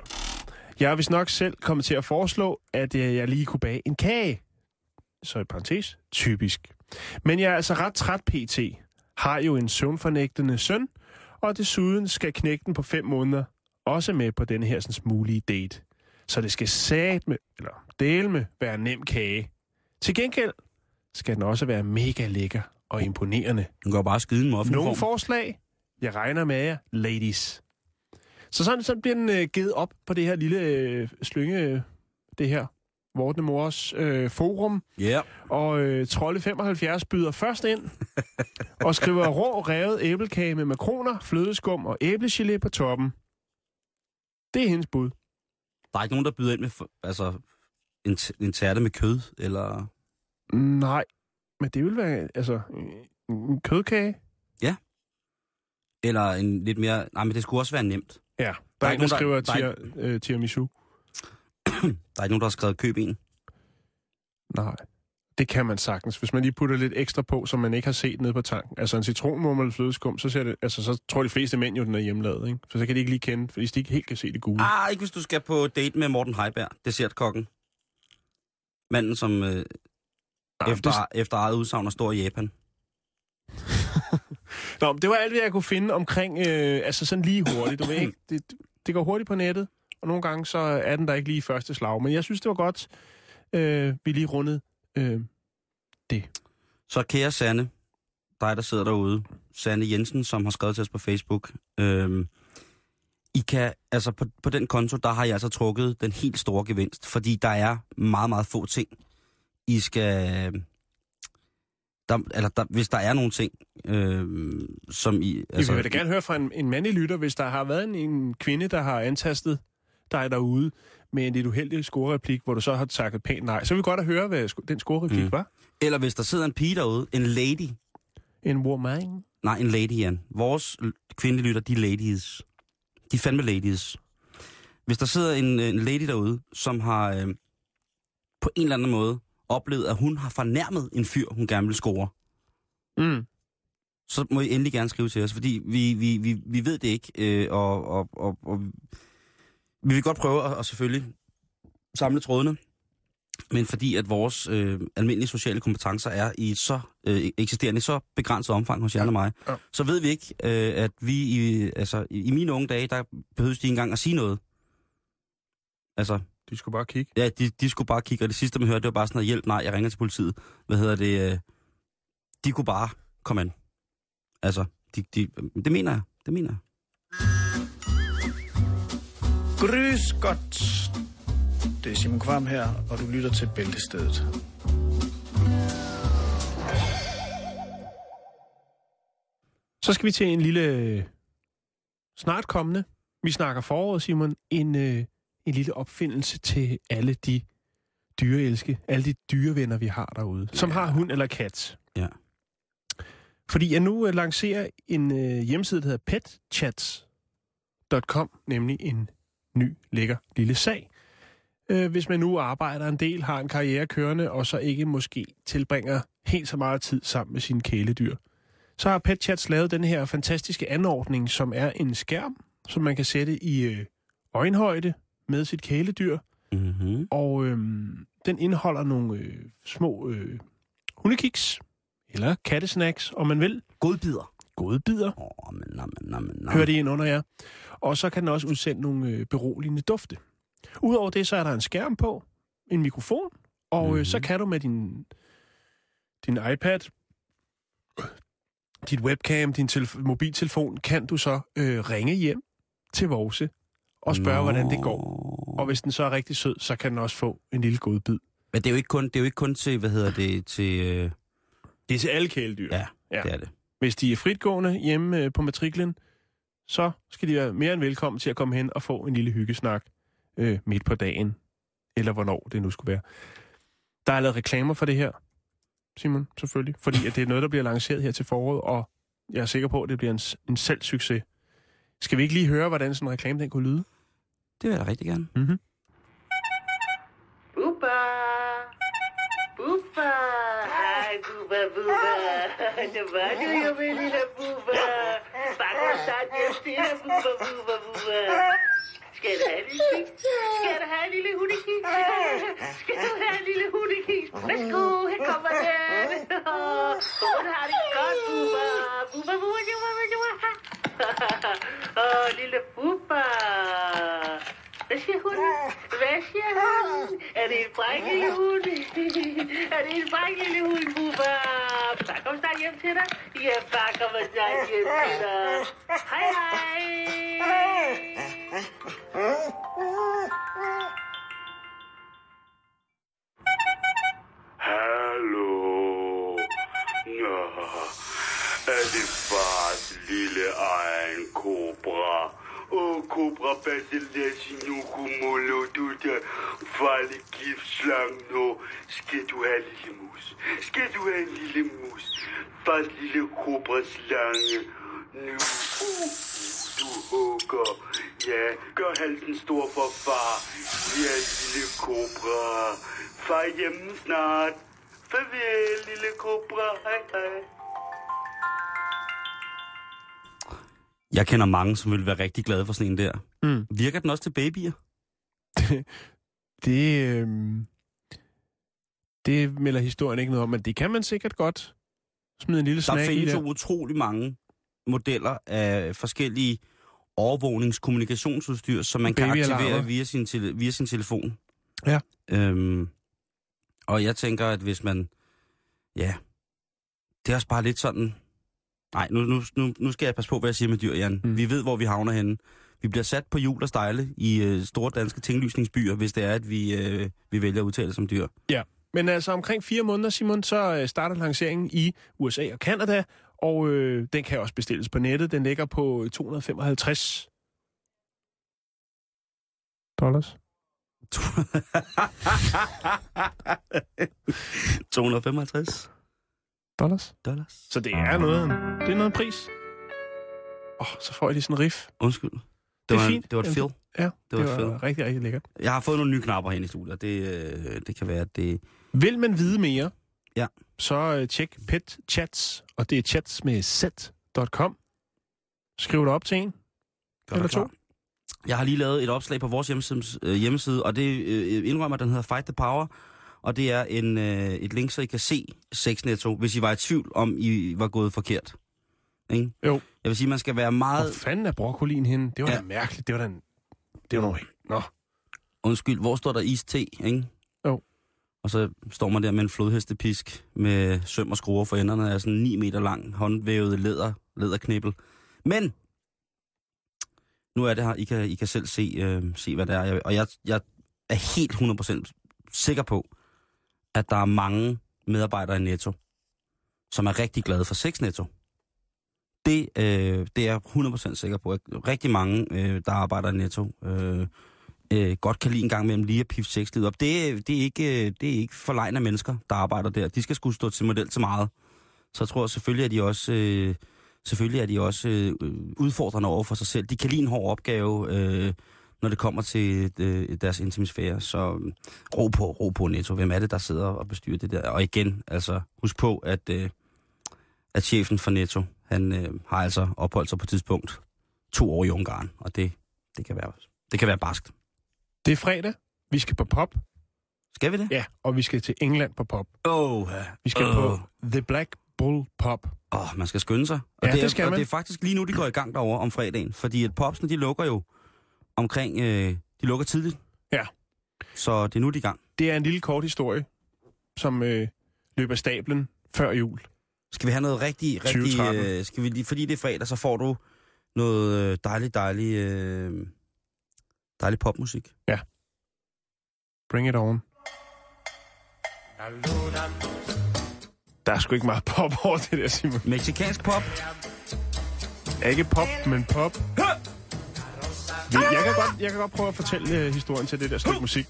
Jeg er vist nok selv kommet til at foreslå, at øh, jeg lige kunne bage en kage. Så i parentes, typisk. Men jeg er altså ret træt pt. Har jo en søvnfornægtende søn, og desuden skal knægten på fem måneder også med på denne her sådan, mulige date. Så det skal sat med, eller dele med, være nem kage. Til gengæld skal den også være mega lækker og imponerende. Du jo bare skide en muffin Nogle forslag? Jeg regner med jer, ladies. Så sådan, sådan bliver den øh, givet op på det her lille øh, slynge, øh, det her Vortne Mors øh, forum. Ja. Yeah. Og øh, Trolle 75 byder først ind og skriver rå revet æblekage med makroner, flødeskum og æblegelé på toppen. Det er hendes bud. Der er ikke nogen, der byder ind med altså, en, en tærte med kød, eller... Nej, men det vil være altså en kødkage. Eller en lidt mere... Nej, men det skulle også være nemt. Ja, der, er ikke ikke der nogen, skriver der- tir, øh, tiramisu. Der er ikke nogen, der har skrevet køb en. Nej. Det kan man sagtens. Hvis man lige putter lidt ekstra på, som man ikke har set nede på tanken. Altså en citronmurmel flødeskum, så, ser det, altså, så tror de fleste mænd jo, den er hjemmelavet. Ikke? For så kan de ikke lige kende, fordi de ikke helt kan se det gule. Ah, ikke hvis du skal på date med Morten Heiberg, dessertkokken. Manden, som øh, Efter, det, efter eget udsagn er stor i Japan. nå, men det var alt, hvad jeg kunne finde omkring, øh, altså sådan lige hurtigt. Du ved ikke, det, det går hurtigt på nettet, og nogle gange så er den der ikke lige i første slag. Men jeg synes, det var godt, øh, vi lige rundede øh, Så kære Sanne, dig der sidder derude, Sanne Jensen, som har skrevet til os på Facebook, øhm, I kan, altså på, på den konto, der har jeg altså trukket den helt store gevinst, fordi der er meget, meget få ting, I skal... Der, eller der, hvis der er nogle ting, øhm, som I... Altså, Altså, vi vil da gerne høre fra en, en mandlig lytter, hvis der har været en, en kvinde, der har antastet dig derude med en lidt uheldig scorereplik, hvor du så har takket pænt nej. Så vil vi godt at høre, hvad den scorereplik Mm. var. Eller hvis der sidder en pige derude, en lady, En woman. Nej, en lady, Jan. Vores kvindelige lytter, de er ladies. De er fandme ladies. Hvis der sidder en, en lady derude, som har øh, på en eller anden måde oplevet, at hun har fornærmet en fyr, hun gerne vil score, Mm. så må I endelig gerne skrive til os, fordi vi, vi, vi, vi ved det ikke, øh, og, og, og, og vi vil godt prøve at, at selvfølgelig samle trådene, men fordi at vores øh, almindelige sociale kompetencer er i et så øh, eksisterende i så begrænset omfang hos Jan og mig, Ja. så ved vi ikke, øh, at vi i, altså, i, i mine unge dage, der behøves de ikke engang at sige noget. Altså, De skulle bare kigge. Ja, de, de skulle bare kigge, og det sidste, man hørte, det var bare sådan noget, hjælp, nej, jeg ringer til politiet. Hvad hedder det? øh, De kunne bare komme an. Altså, de, de, det mener jeg. Det mener jeg. Grys godt. Det er Simon Kvam her, og du lytter til Bæltestedet. Så skal vi til en lille øh, snart kommende. Vi snakker foråret, Simon. En, øh, en lille opfindelse til alle de dyreelske, alle de dyrevenner, vi har derude, som har hund eller kat. Ja. Fordi jeg nu øh, lancerer en øh, hjemmeside, der hedder petchats.com, nemlig en ny, lækker lille sag. Øh, hvis man nu arbejder en del, har en karriere kørende, og så ikke måske tilbringer helt så meget tid sammen med sine kæledyr, så har PetChats lavet den her fantastiske anordning, som er en skærm, som man kan sætte i øjenhøjde med sit kæledyr, Mm-hmm. og øhm, den indeholder nogle øh, små øh, hundekiks, eller kattesnacks, om man vil. Godbider. Godbider, oh, men, nå, men, nå, men, nå. hører det ind under jer. Og så kan den også udsende nogle øh, beroligende dufte. Udover det, så er der en skærm på, en mikrofon, og mm-hmm. øh, så kan du med din, din iPad, dit webcam, din telef- mobiltelefon, kan du så øh, ringe hjem til Vose og spørge, Nå. hvordan det går. Og hvis den så er rigtig sød, så kan den også få en lille godbid. Men det er jo ikke kun, det er jo ikke kun til, hvad hedder det, til... Øh, Det er til alle kæledyr. ja, Ja. det er det. Hvis de er fritgående hjemme øh, på matriklen, så skal de være mere end velkommen til at komme hen og få en lille hyggesnak øh, midt på dagen, eller hvornår det nu skulle være. Der er lavet reklamer for det her, Simon, selvfølgelig, fordi at det er noget, der bliver lanceret her til foråret, og jeg er sikker på, at det bliver en, en salgssucces. Skal vi ikke lige høre, hvordan sådan en reklame den kunne lyde? Det vil jeg da rigtig gerne. Mm-hmm. Bubba! Bubba! Hej, Bubba, Bubba! Det var du jo, min lille Bubba! Bare hjem til dig, Bubba, Bubba, Bubba! Skal du have en lille kiks? Skal du have en lille hundekiks? Skal du have en lille hundekiks? Værsgo, her kommer den! Bubba, har det godt, Bubba! Bubba, Bubba, Bubba, Bubba! Åh, lille Bubba! Hvad siger hun? Hvad siger hun? Er det en lille hund? Er det en lille hund, Bubba? Far kommer snart hjem til dig. Ja, far kommer snart hjem til dig. Hej, hej. Hallo. Nå, er det fars lille egen kobra? Åh, kobra basilisinokumolo, du der farlig giftslang nu. Skal du have lille mus? Skal du have en lille mus? Fars lille kobra slange. Nu, du hugger. Ja, gør halsen stor for far. Ja, lille kobra. Far hjemme snart. Farvel, lille kobra. Hej, hej. Jeg kender mange, som vil være rigtig glade for sådan en der. Mm. Virker den også til babyer? Det, øh, det melder historien ikke noget om, men det kan man sikkert godt smide en lille Der snack i findes der. jo utrolig mange modeller af forskellige overvågningskommunikationsudstyr, som man kan aktivere via sin, tele, via sin telefon. Ja. Øhm, og jeg tænker, at hvis man... Ja, det er også bare lidt sådan... Nej, nu, nu, nu, nu skal jeg passe på, hvad jeg siger med dyr, Jan. Mm. Vi ved, hvor vi havner henne. Vi bliver sat på hjul og stejle i øh, store danske tinglysningsbyer, hvis det er, at vi, øh, vi vælger at udtale som dyr. Men altså omkring fire måneder, Simon, så øh, starter lanceringen i USA og Kanada, og øh, den kan også bestilles på nettet. Den ligger på 255 dollars. 255 dollars. dollars. Så det er noget, det er noget en pris. Åh, oh, så får jeg lige sådan en riff. Undskyld. Det, Det er var, fint. det var et feel. Ja, Det det, var det var, fedt. rigtig, rigtig lækkert. Jeg har fået nogle nye knapper hen i studiet, og det, øh, det kan være, at det... Vil man vide mere, Ja. så øh, tjek Pet Chats, og det er chats med z.com. Skriv dig op til en. Gør Eller to. Jeg har lige lavet et opslag på vores hjemmeside, øh, hjemmeside og det øh, indrømmer, at den hedder Fight the Power. Og det er en, øh, et link, så I kan se Sexnetto, hvis I var i tvivl om, I var gået forkert. Ikke? Jo. Jeg vil sige, man skal være meget... Hvor fanden er broccolien henne? Det var Ja. da mærkeligt. Det var da en... Det var noget... Nå. Undskyld, hvor står der iste, ikke? Jo. Og så står man der med en flodhestepisk med søm og skruer for enderne af sådan 9 meter lang håndvævet læder, læderknibbel. Men nu er det her, I kan, I kan selv se, øh, se hvad det er. Og jeg, jeg er helt 100% sikker på, at der er mange medarbejdere i Netto, som er rigtig glade for Sex Netto. Det, øh, det er jeg 100% sikker på. At rigtig mange, øh, der arbejder i Netto, øh, øh, godt kan lide en gang imellem lige at pifte sexlivet op. Det, det, er ikke, øh, det er ikke forlegne mennesker, der arbejder der. De skal skulle stå til model til meget. Så jeg tror selvfølgelig, at de også, øh, selvfølgelig er de også øh, udfordrende over for sig selv. De kan lide en hård opgave, øh, når det kommer til øh, deres intimisfære. Så øh, ro på, ro på Netto. Hvem er det, der sidder og bestyrer det der? Og igen, altså husk på, at, øh, at chefen for Netto, han øh, har altså opholdt sig på et tidspunkt to år i Ungarn. Og det, det, kan, være, det kan være barskt. Det er fredag. Vi skal på pop. Skal vi det? Ja, og vi skal til England på pop. Oh, Vi skal Åh. på The Black Bull Pop. Åh, oh, man skal skynde sig. Og Ja, det, er, det skal og man. det er faktisk lige nu, de går i gang derovre om fredagen. Fordi at popsene, de lukker jo omkring... Øh, de lukker tidligt. Ja. Så det er nu, de er i gang. Det er en lille kort historie, som øh, løber stablen før jul. Skal vi have noget rigtig... rigtig 2013. øh, skal vi lige, fordi det er fredag, så får du noget øh, dejlig, dejlig... Øh, dejlig popmusik. Bring it on. Der er sgu ikke meget pop over det der, Simon. Mexikansk pop. Ja, Ikke pop, men pop. Vi- Jeg kan godt, jeg kan godt prøve at fortælle uh, historien til det der stykke musik.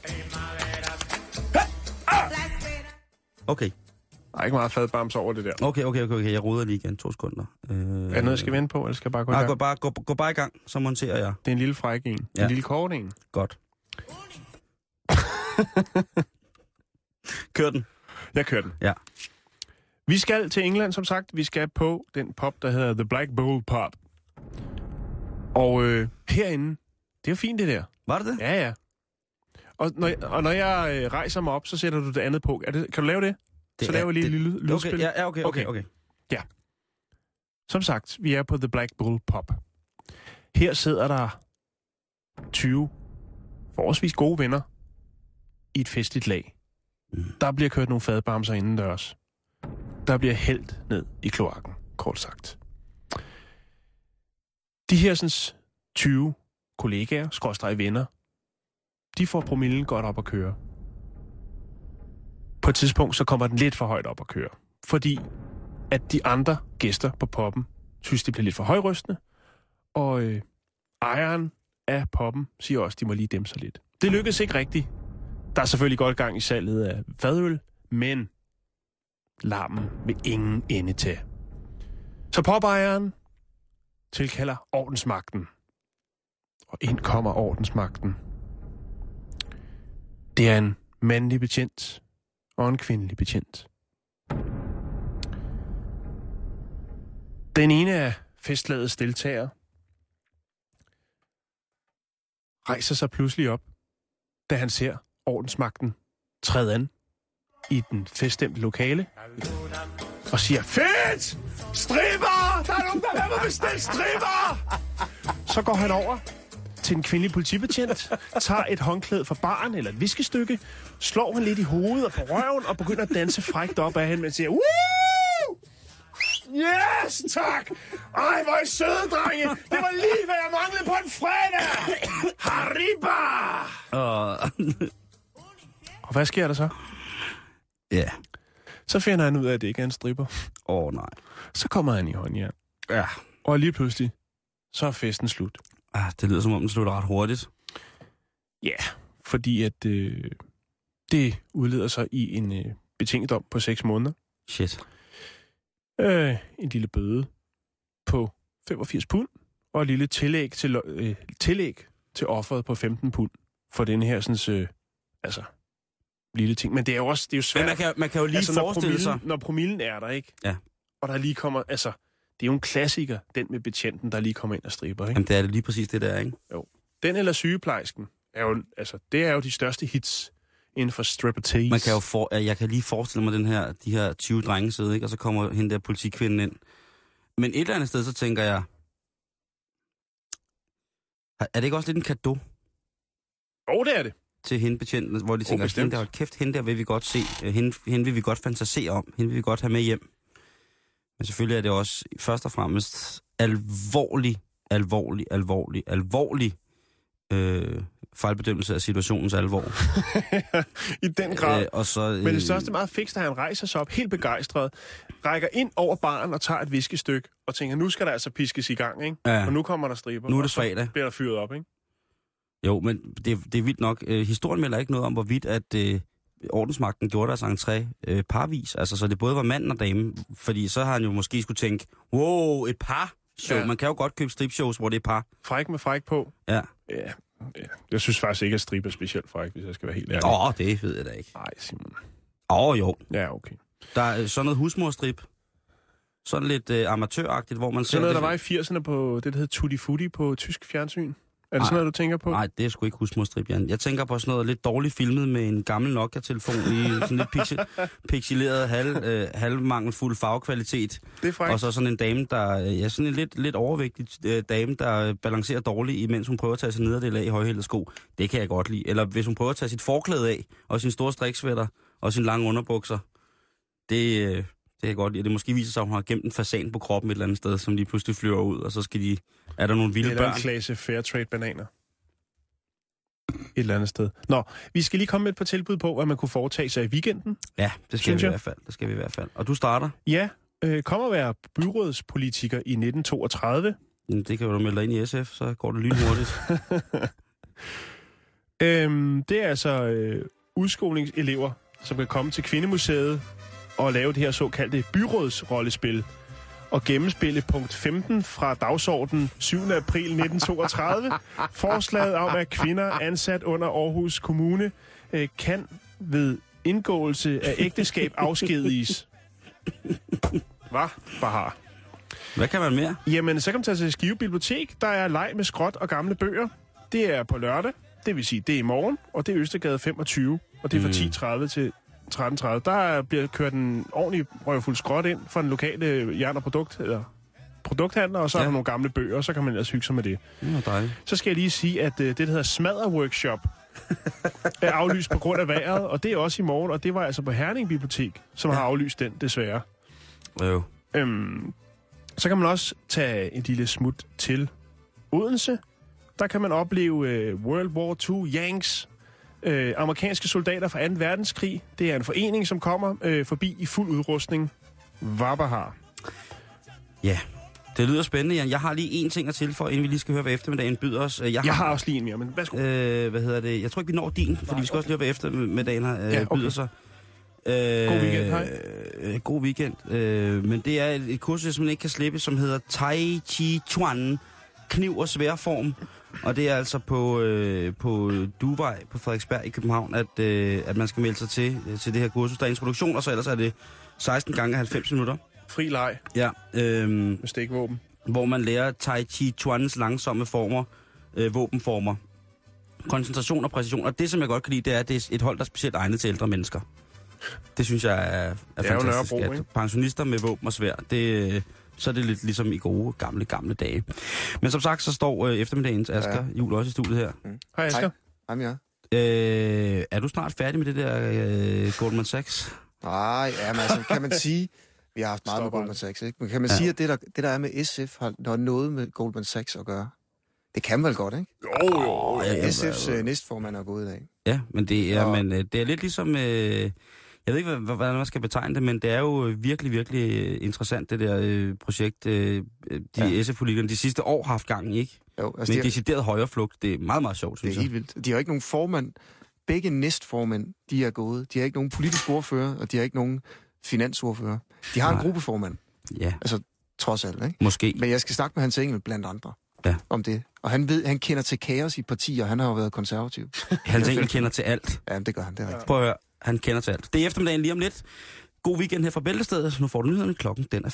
Okay. Der er ikke meget fadbams over det der. Okay, okay, okay, okay. Jeg ruder lige igen. To sekunder. Øh, Er der noget, jeg skal vente på, eller skal jeg bare gå i Nej, gang? gå bare, gå, gå bare i gang, så monterer jeg. Det er en lille fræk en. Ja. En lille kort en. Godt. Kør den. Jeg kører den. Ja. Vi skal til England, som sagt. Vi skal på den pop, der hedder The Black Bull Pop. Og øh, herinde, det er jo fint det der. Var det det? Ja, ja. Og når, jeg- og når jeg øh, rejser mig op, så sætter du det andet på. Er det, kan du lave det? det så laver vi lige et lille lydspil. okay, ja, ja, okay, okay, okay. Som sagt, vi er på The Black Bull Pop. Her sidder der 20 forholdsvis gode venner i et festligt lag. Mm. Der bliver kørt nogle fadbamser indendørs. Der bliver hældt ned i kloakken, kort sagt. De her sådan, 20 kollegaer, skråstrej venner, de får promillen godt op at køre. På et tidspunkt, så kommer den lidt for højt op at køre. Fordi at de andre gæster på poppen synes, det bliver lidt for højrystende, og øh, ejeren af poppen siger også, at de må lige dæmpe sig lidt. Det lykkedes ikke rigtigt. Der er selvfølgelig godt gang i salget af fadøl, men larmen vil ingen ende til. Så popejeren tilkalder ordensmagten. Og ind kommer ordensmagten. Det er en mandlig betjent og en kvindelig betjent. Den ene af festlagets deltagere rejser sig pludselig op, da han ser ordensmagten træde an i den feststemte lokale og siger, Fedt! Stripper! Der er nogen, der vil bestille stripper! Så går han over til en kvindelig politibetjent, tager et håndklæde fra baren eller et viskestykke, slår hende lidt i hovedet og på røven og begynder at danse frækt op af hende, men siger, Woo! Yes, tak! Ej, hvor er I søde, drenge! Det var lige, hvad jeg manglede på en fredag! Hariba! Og, Og hvad sker der så? ja. Så finder han ud af, at det ikke er en stripper. Åh, oh, nej. Så kommer han i håndjern. Ja. Og lige pludselig, så er festen slut. Ah, det lyder som om, den slutter ret hurtigt. Ja, fordi at øh, det udleder sig i en øh, betinget dom på 6 måneder. Shit. Øh, en lille bøde på 85 pund, og et lille tillæg til, øh, tillæg til offeret på 15 pund for den her sådan, øh, altså, lille ting. Men det er jo også det er jo svært. Men man kan, man kan jo lige altså, når forestille promillen, sig... når promillen er der, ikke? Ja. Og der lige kommer, altså, det er jo en klassiker, den med betjenten, der lige kommer ind og striber, ikke? Jamen, det er det lige præcis det der, ikke? Den eller sygeplejersken, er jo, altså, det er jo de største hits inden for striptease. Man kan jo for, jeg kan lige forestille mig den her, de her 20 drenge sidde, ikke? og så kommer hende der politikvinden ind. Men et eller andet sted, så tænker jeg, er det ikke også lidt en kado Jo, det er det. til hende betjenten, hvor de tænker, bestemt. hende der, kæft, hende der vil vi godt se, øh, hende, hende vil vi godt fantasere om, hende vil vi godt have med hjem. Men selvfølgelig er det også først og fremmest alvorlig, alvorlig, alvorlig, alvorlig øh, fejlbedømmelse af situationens alvor. I den grad. Øh, og så, øh, Men det største er meget fikst, at han rejser sig op helt begejstret, rækker ind over baren og tager et viskestykke, og tænker, nu skal der altså piskes i gang, ikke? Ja. Og nu kommer der striber. Nu er det fredag. bliver der fyret op, ikke? Jo, men det, det er vildt nok. Øh, historien melder ikke noget om, hvorvidt at øh, ordensmagten gjorde deres entré øh, parvis. Altså, så det både var mand og dame. Fordi så har han jo måske skulle tænke, wow, et par show. Ja. Man kan jo godt købe stripshows, hvor det er par. Fræk med fræk på. Ja. Ja. Jeg synes faktisk ikke, at stribe er specielt fræk, hvis jeg skal være helt ærlig. Åh, det ved jeg da ikke. Nej, Simon. Åh, jo. Ja, okay. Der er øh, sådan noget husmorstrip. Sådan lidt øh, amatøragtigt, hvor man Så ser noget, der det. var i 80'erne på det, der hed Tutti Futti på tysk fjernsyn. Er det Nej. sådan noget, du tænker på? Nej, det er sgu ikke husmorstrip, Jan. Jeg tænker på sådan noget lidt dårligt filmet med en gammel Nokia-telefon i sådan lidt pixel, pixeleret, halv, øh, halvmangelfuld farvekvalitet. Det er frækt. Og så sådan en dame, der øh, ja, sådan en lidt, lidt overvægtig øh, dame, der øh, balancerer dårligt, imens hun prøver at tage sig nederdel af i højhældet sko. Det kan jeg godt lide. Eller hvis hun prøver at tage sit forklæde af, og sin store striksvætter, og sin lange underbukser. Det, øh, det jeg godt lide. Det måske viser sig, at hun har gemt en fasan på kroppen et eller andet sted, som lige pludselig flyver ud, og så skal de... Er der nogle vilde Eller en børn? klasse Fairtrade bananer. Et eller andet sted. Nå, vi skal lige komme med et par tilbud på, hvad man kunne foretage sig i weekenden. Ja, det skal vi i hvert fald. Det skal vi i hvert fald. Og du starter? Ja, øh, kom at være byrådspolitiker i 1932. Jamen, Det kan jo du melde dig ind i SF, så går det lynhurtigt. Øhm, det er altså øh, udskolingselever, som kan komme til Kvindemuseet og lave det her såkaldte byrådsrollespil og gennemspille punkt 15 fra dagsordenen 7. april 1932. Forslaget om, at kvinder ansat under Aarhus Kommune øh, kan ved indgåelse af ægteskab afskediges. Hvad? Bahar. Hvad kan man mere? Jamen, så kan man tage til Skive Bibliotek. Der er leg med skrot og gamle bøger. Det er på lørdag. Det vil sige, det er i morgen. Og det er Østergade 25. Og det er fra Mm. 10.30 til 13.30. Der bliver kørt en ordentlig røvfuld skrot ind fra den lokale jern- og produkt, eller produkthandler, og så ja. er der nogle gamle bøger, og så kan man ellers hygge sig med det. Det dejligt. Så skal jeg lige sige, at øh, det, der hedder Smadder Workshop, er aflyst på grund af vejret, og det er også i morgen, og det var altså på Herning Bibliotek, som ja. har aflyst den, desværre. Jo. Øhm, så kan man også tage en lille smut til Odense. Der kan man opleve øh, World War II Yanks, øh, amerikanske soldater fra 2. verdenskrig. Det er en forening, som kommer øh, forbi i fuld udrustning. Vabahar. Ja, det lyder spændende, Jan. Jeg har lige én ting at tilføje, inden vi lige skal høre, hvad eftermiddagen byder os. Jeg Jeg har også lige en mere, men værsgo. Øh, hvad hedder det? Jeg tror ikke, vi når din, fordi vi skal også lige høre, hvad eftermiddagen øh, Ja, okay. byder sig. Øh, God weekend, hej. Øh, god weekend. Øh, men det er et, et kursus, som man ikke kan slippe, som hedder Tai Chi Chuan, kniv og sværform. Og det er altså på, øh, på Duvej på Frederiksberg i København, at, øh, at man skal melde sig til, øh, til det her kursus. Der er introduktion, og så ellers er det 16 gange 90 minutter. Fri leg Ja, øh, med stikvåben. hvor man lærer Tai Chi Chuans langsomme former, øh, våbenformer, koncentration og præcision. Og det, som jeg godt kan lide, det er, at det er et hold, der er specielt egnet til ældre mennesker. Det synes jeg er, er, er jo fantastisk. Nørrebro, at pensionister med våben og svær, det, så er det lidt ligesom i gode, gamle, gamle dage. Men som sagt, så står øh, eftermiddagens Asger ja. Jul også i studiet her. Hej, Asger. Jamen ja. Øh, er du snart færdig med det der øh, Goldman Sachs? Nej, ja, men altså, kan man sige... Vi har haft meget Stop med Goldman. Sachs, ikke? Men kan man Ja. sige, at det der, det, der er med SF, har, noget med Goldman Sachs at gøre? Det kan man vel godt, ikke? Jo, jo. Ja, ja, SF's øh, næstformand er gået i dag. Ja, men det er, Og- men, øh, det er lidt ligesom... Øh, jeg ved ikke, hvad- hvordan man skal betegne det, men det er jo øh, virkelig, virkelig øh, interessant, det der øh, projekt, øh, de ja. SF-politikerne de sidste år har haft gang i, ikke? Jo, Altså, altså, med de, decideret højreflugt. Det er meget, meget sjovt, det synes er jeg. helt vildt. De har ikke nogen formand. Begge næstformænd, de er gået. De har ikke nogen politisk ordfører, og de har ikke nogen finansordfører. De har Nej. en gruppeformand, Ja, trods alt, ikke? måske. Men jeg skal snakke med Hans Engel blandt andre. Ja. om det. Og han ved, han kender til kaos i partier, han har jo været konservativ. Hans Engel kender til alt. Ja, det gør han, det er rigtigt. Prøv at høre, han kender til alt. Det er eftermiddagen lige om lidt. God weekend her fra Bæltestedet. Nu får du nyhederne klokken. Den er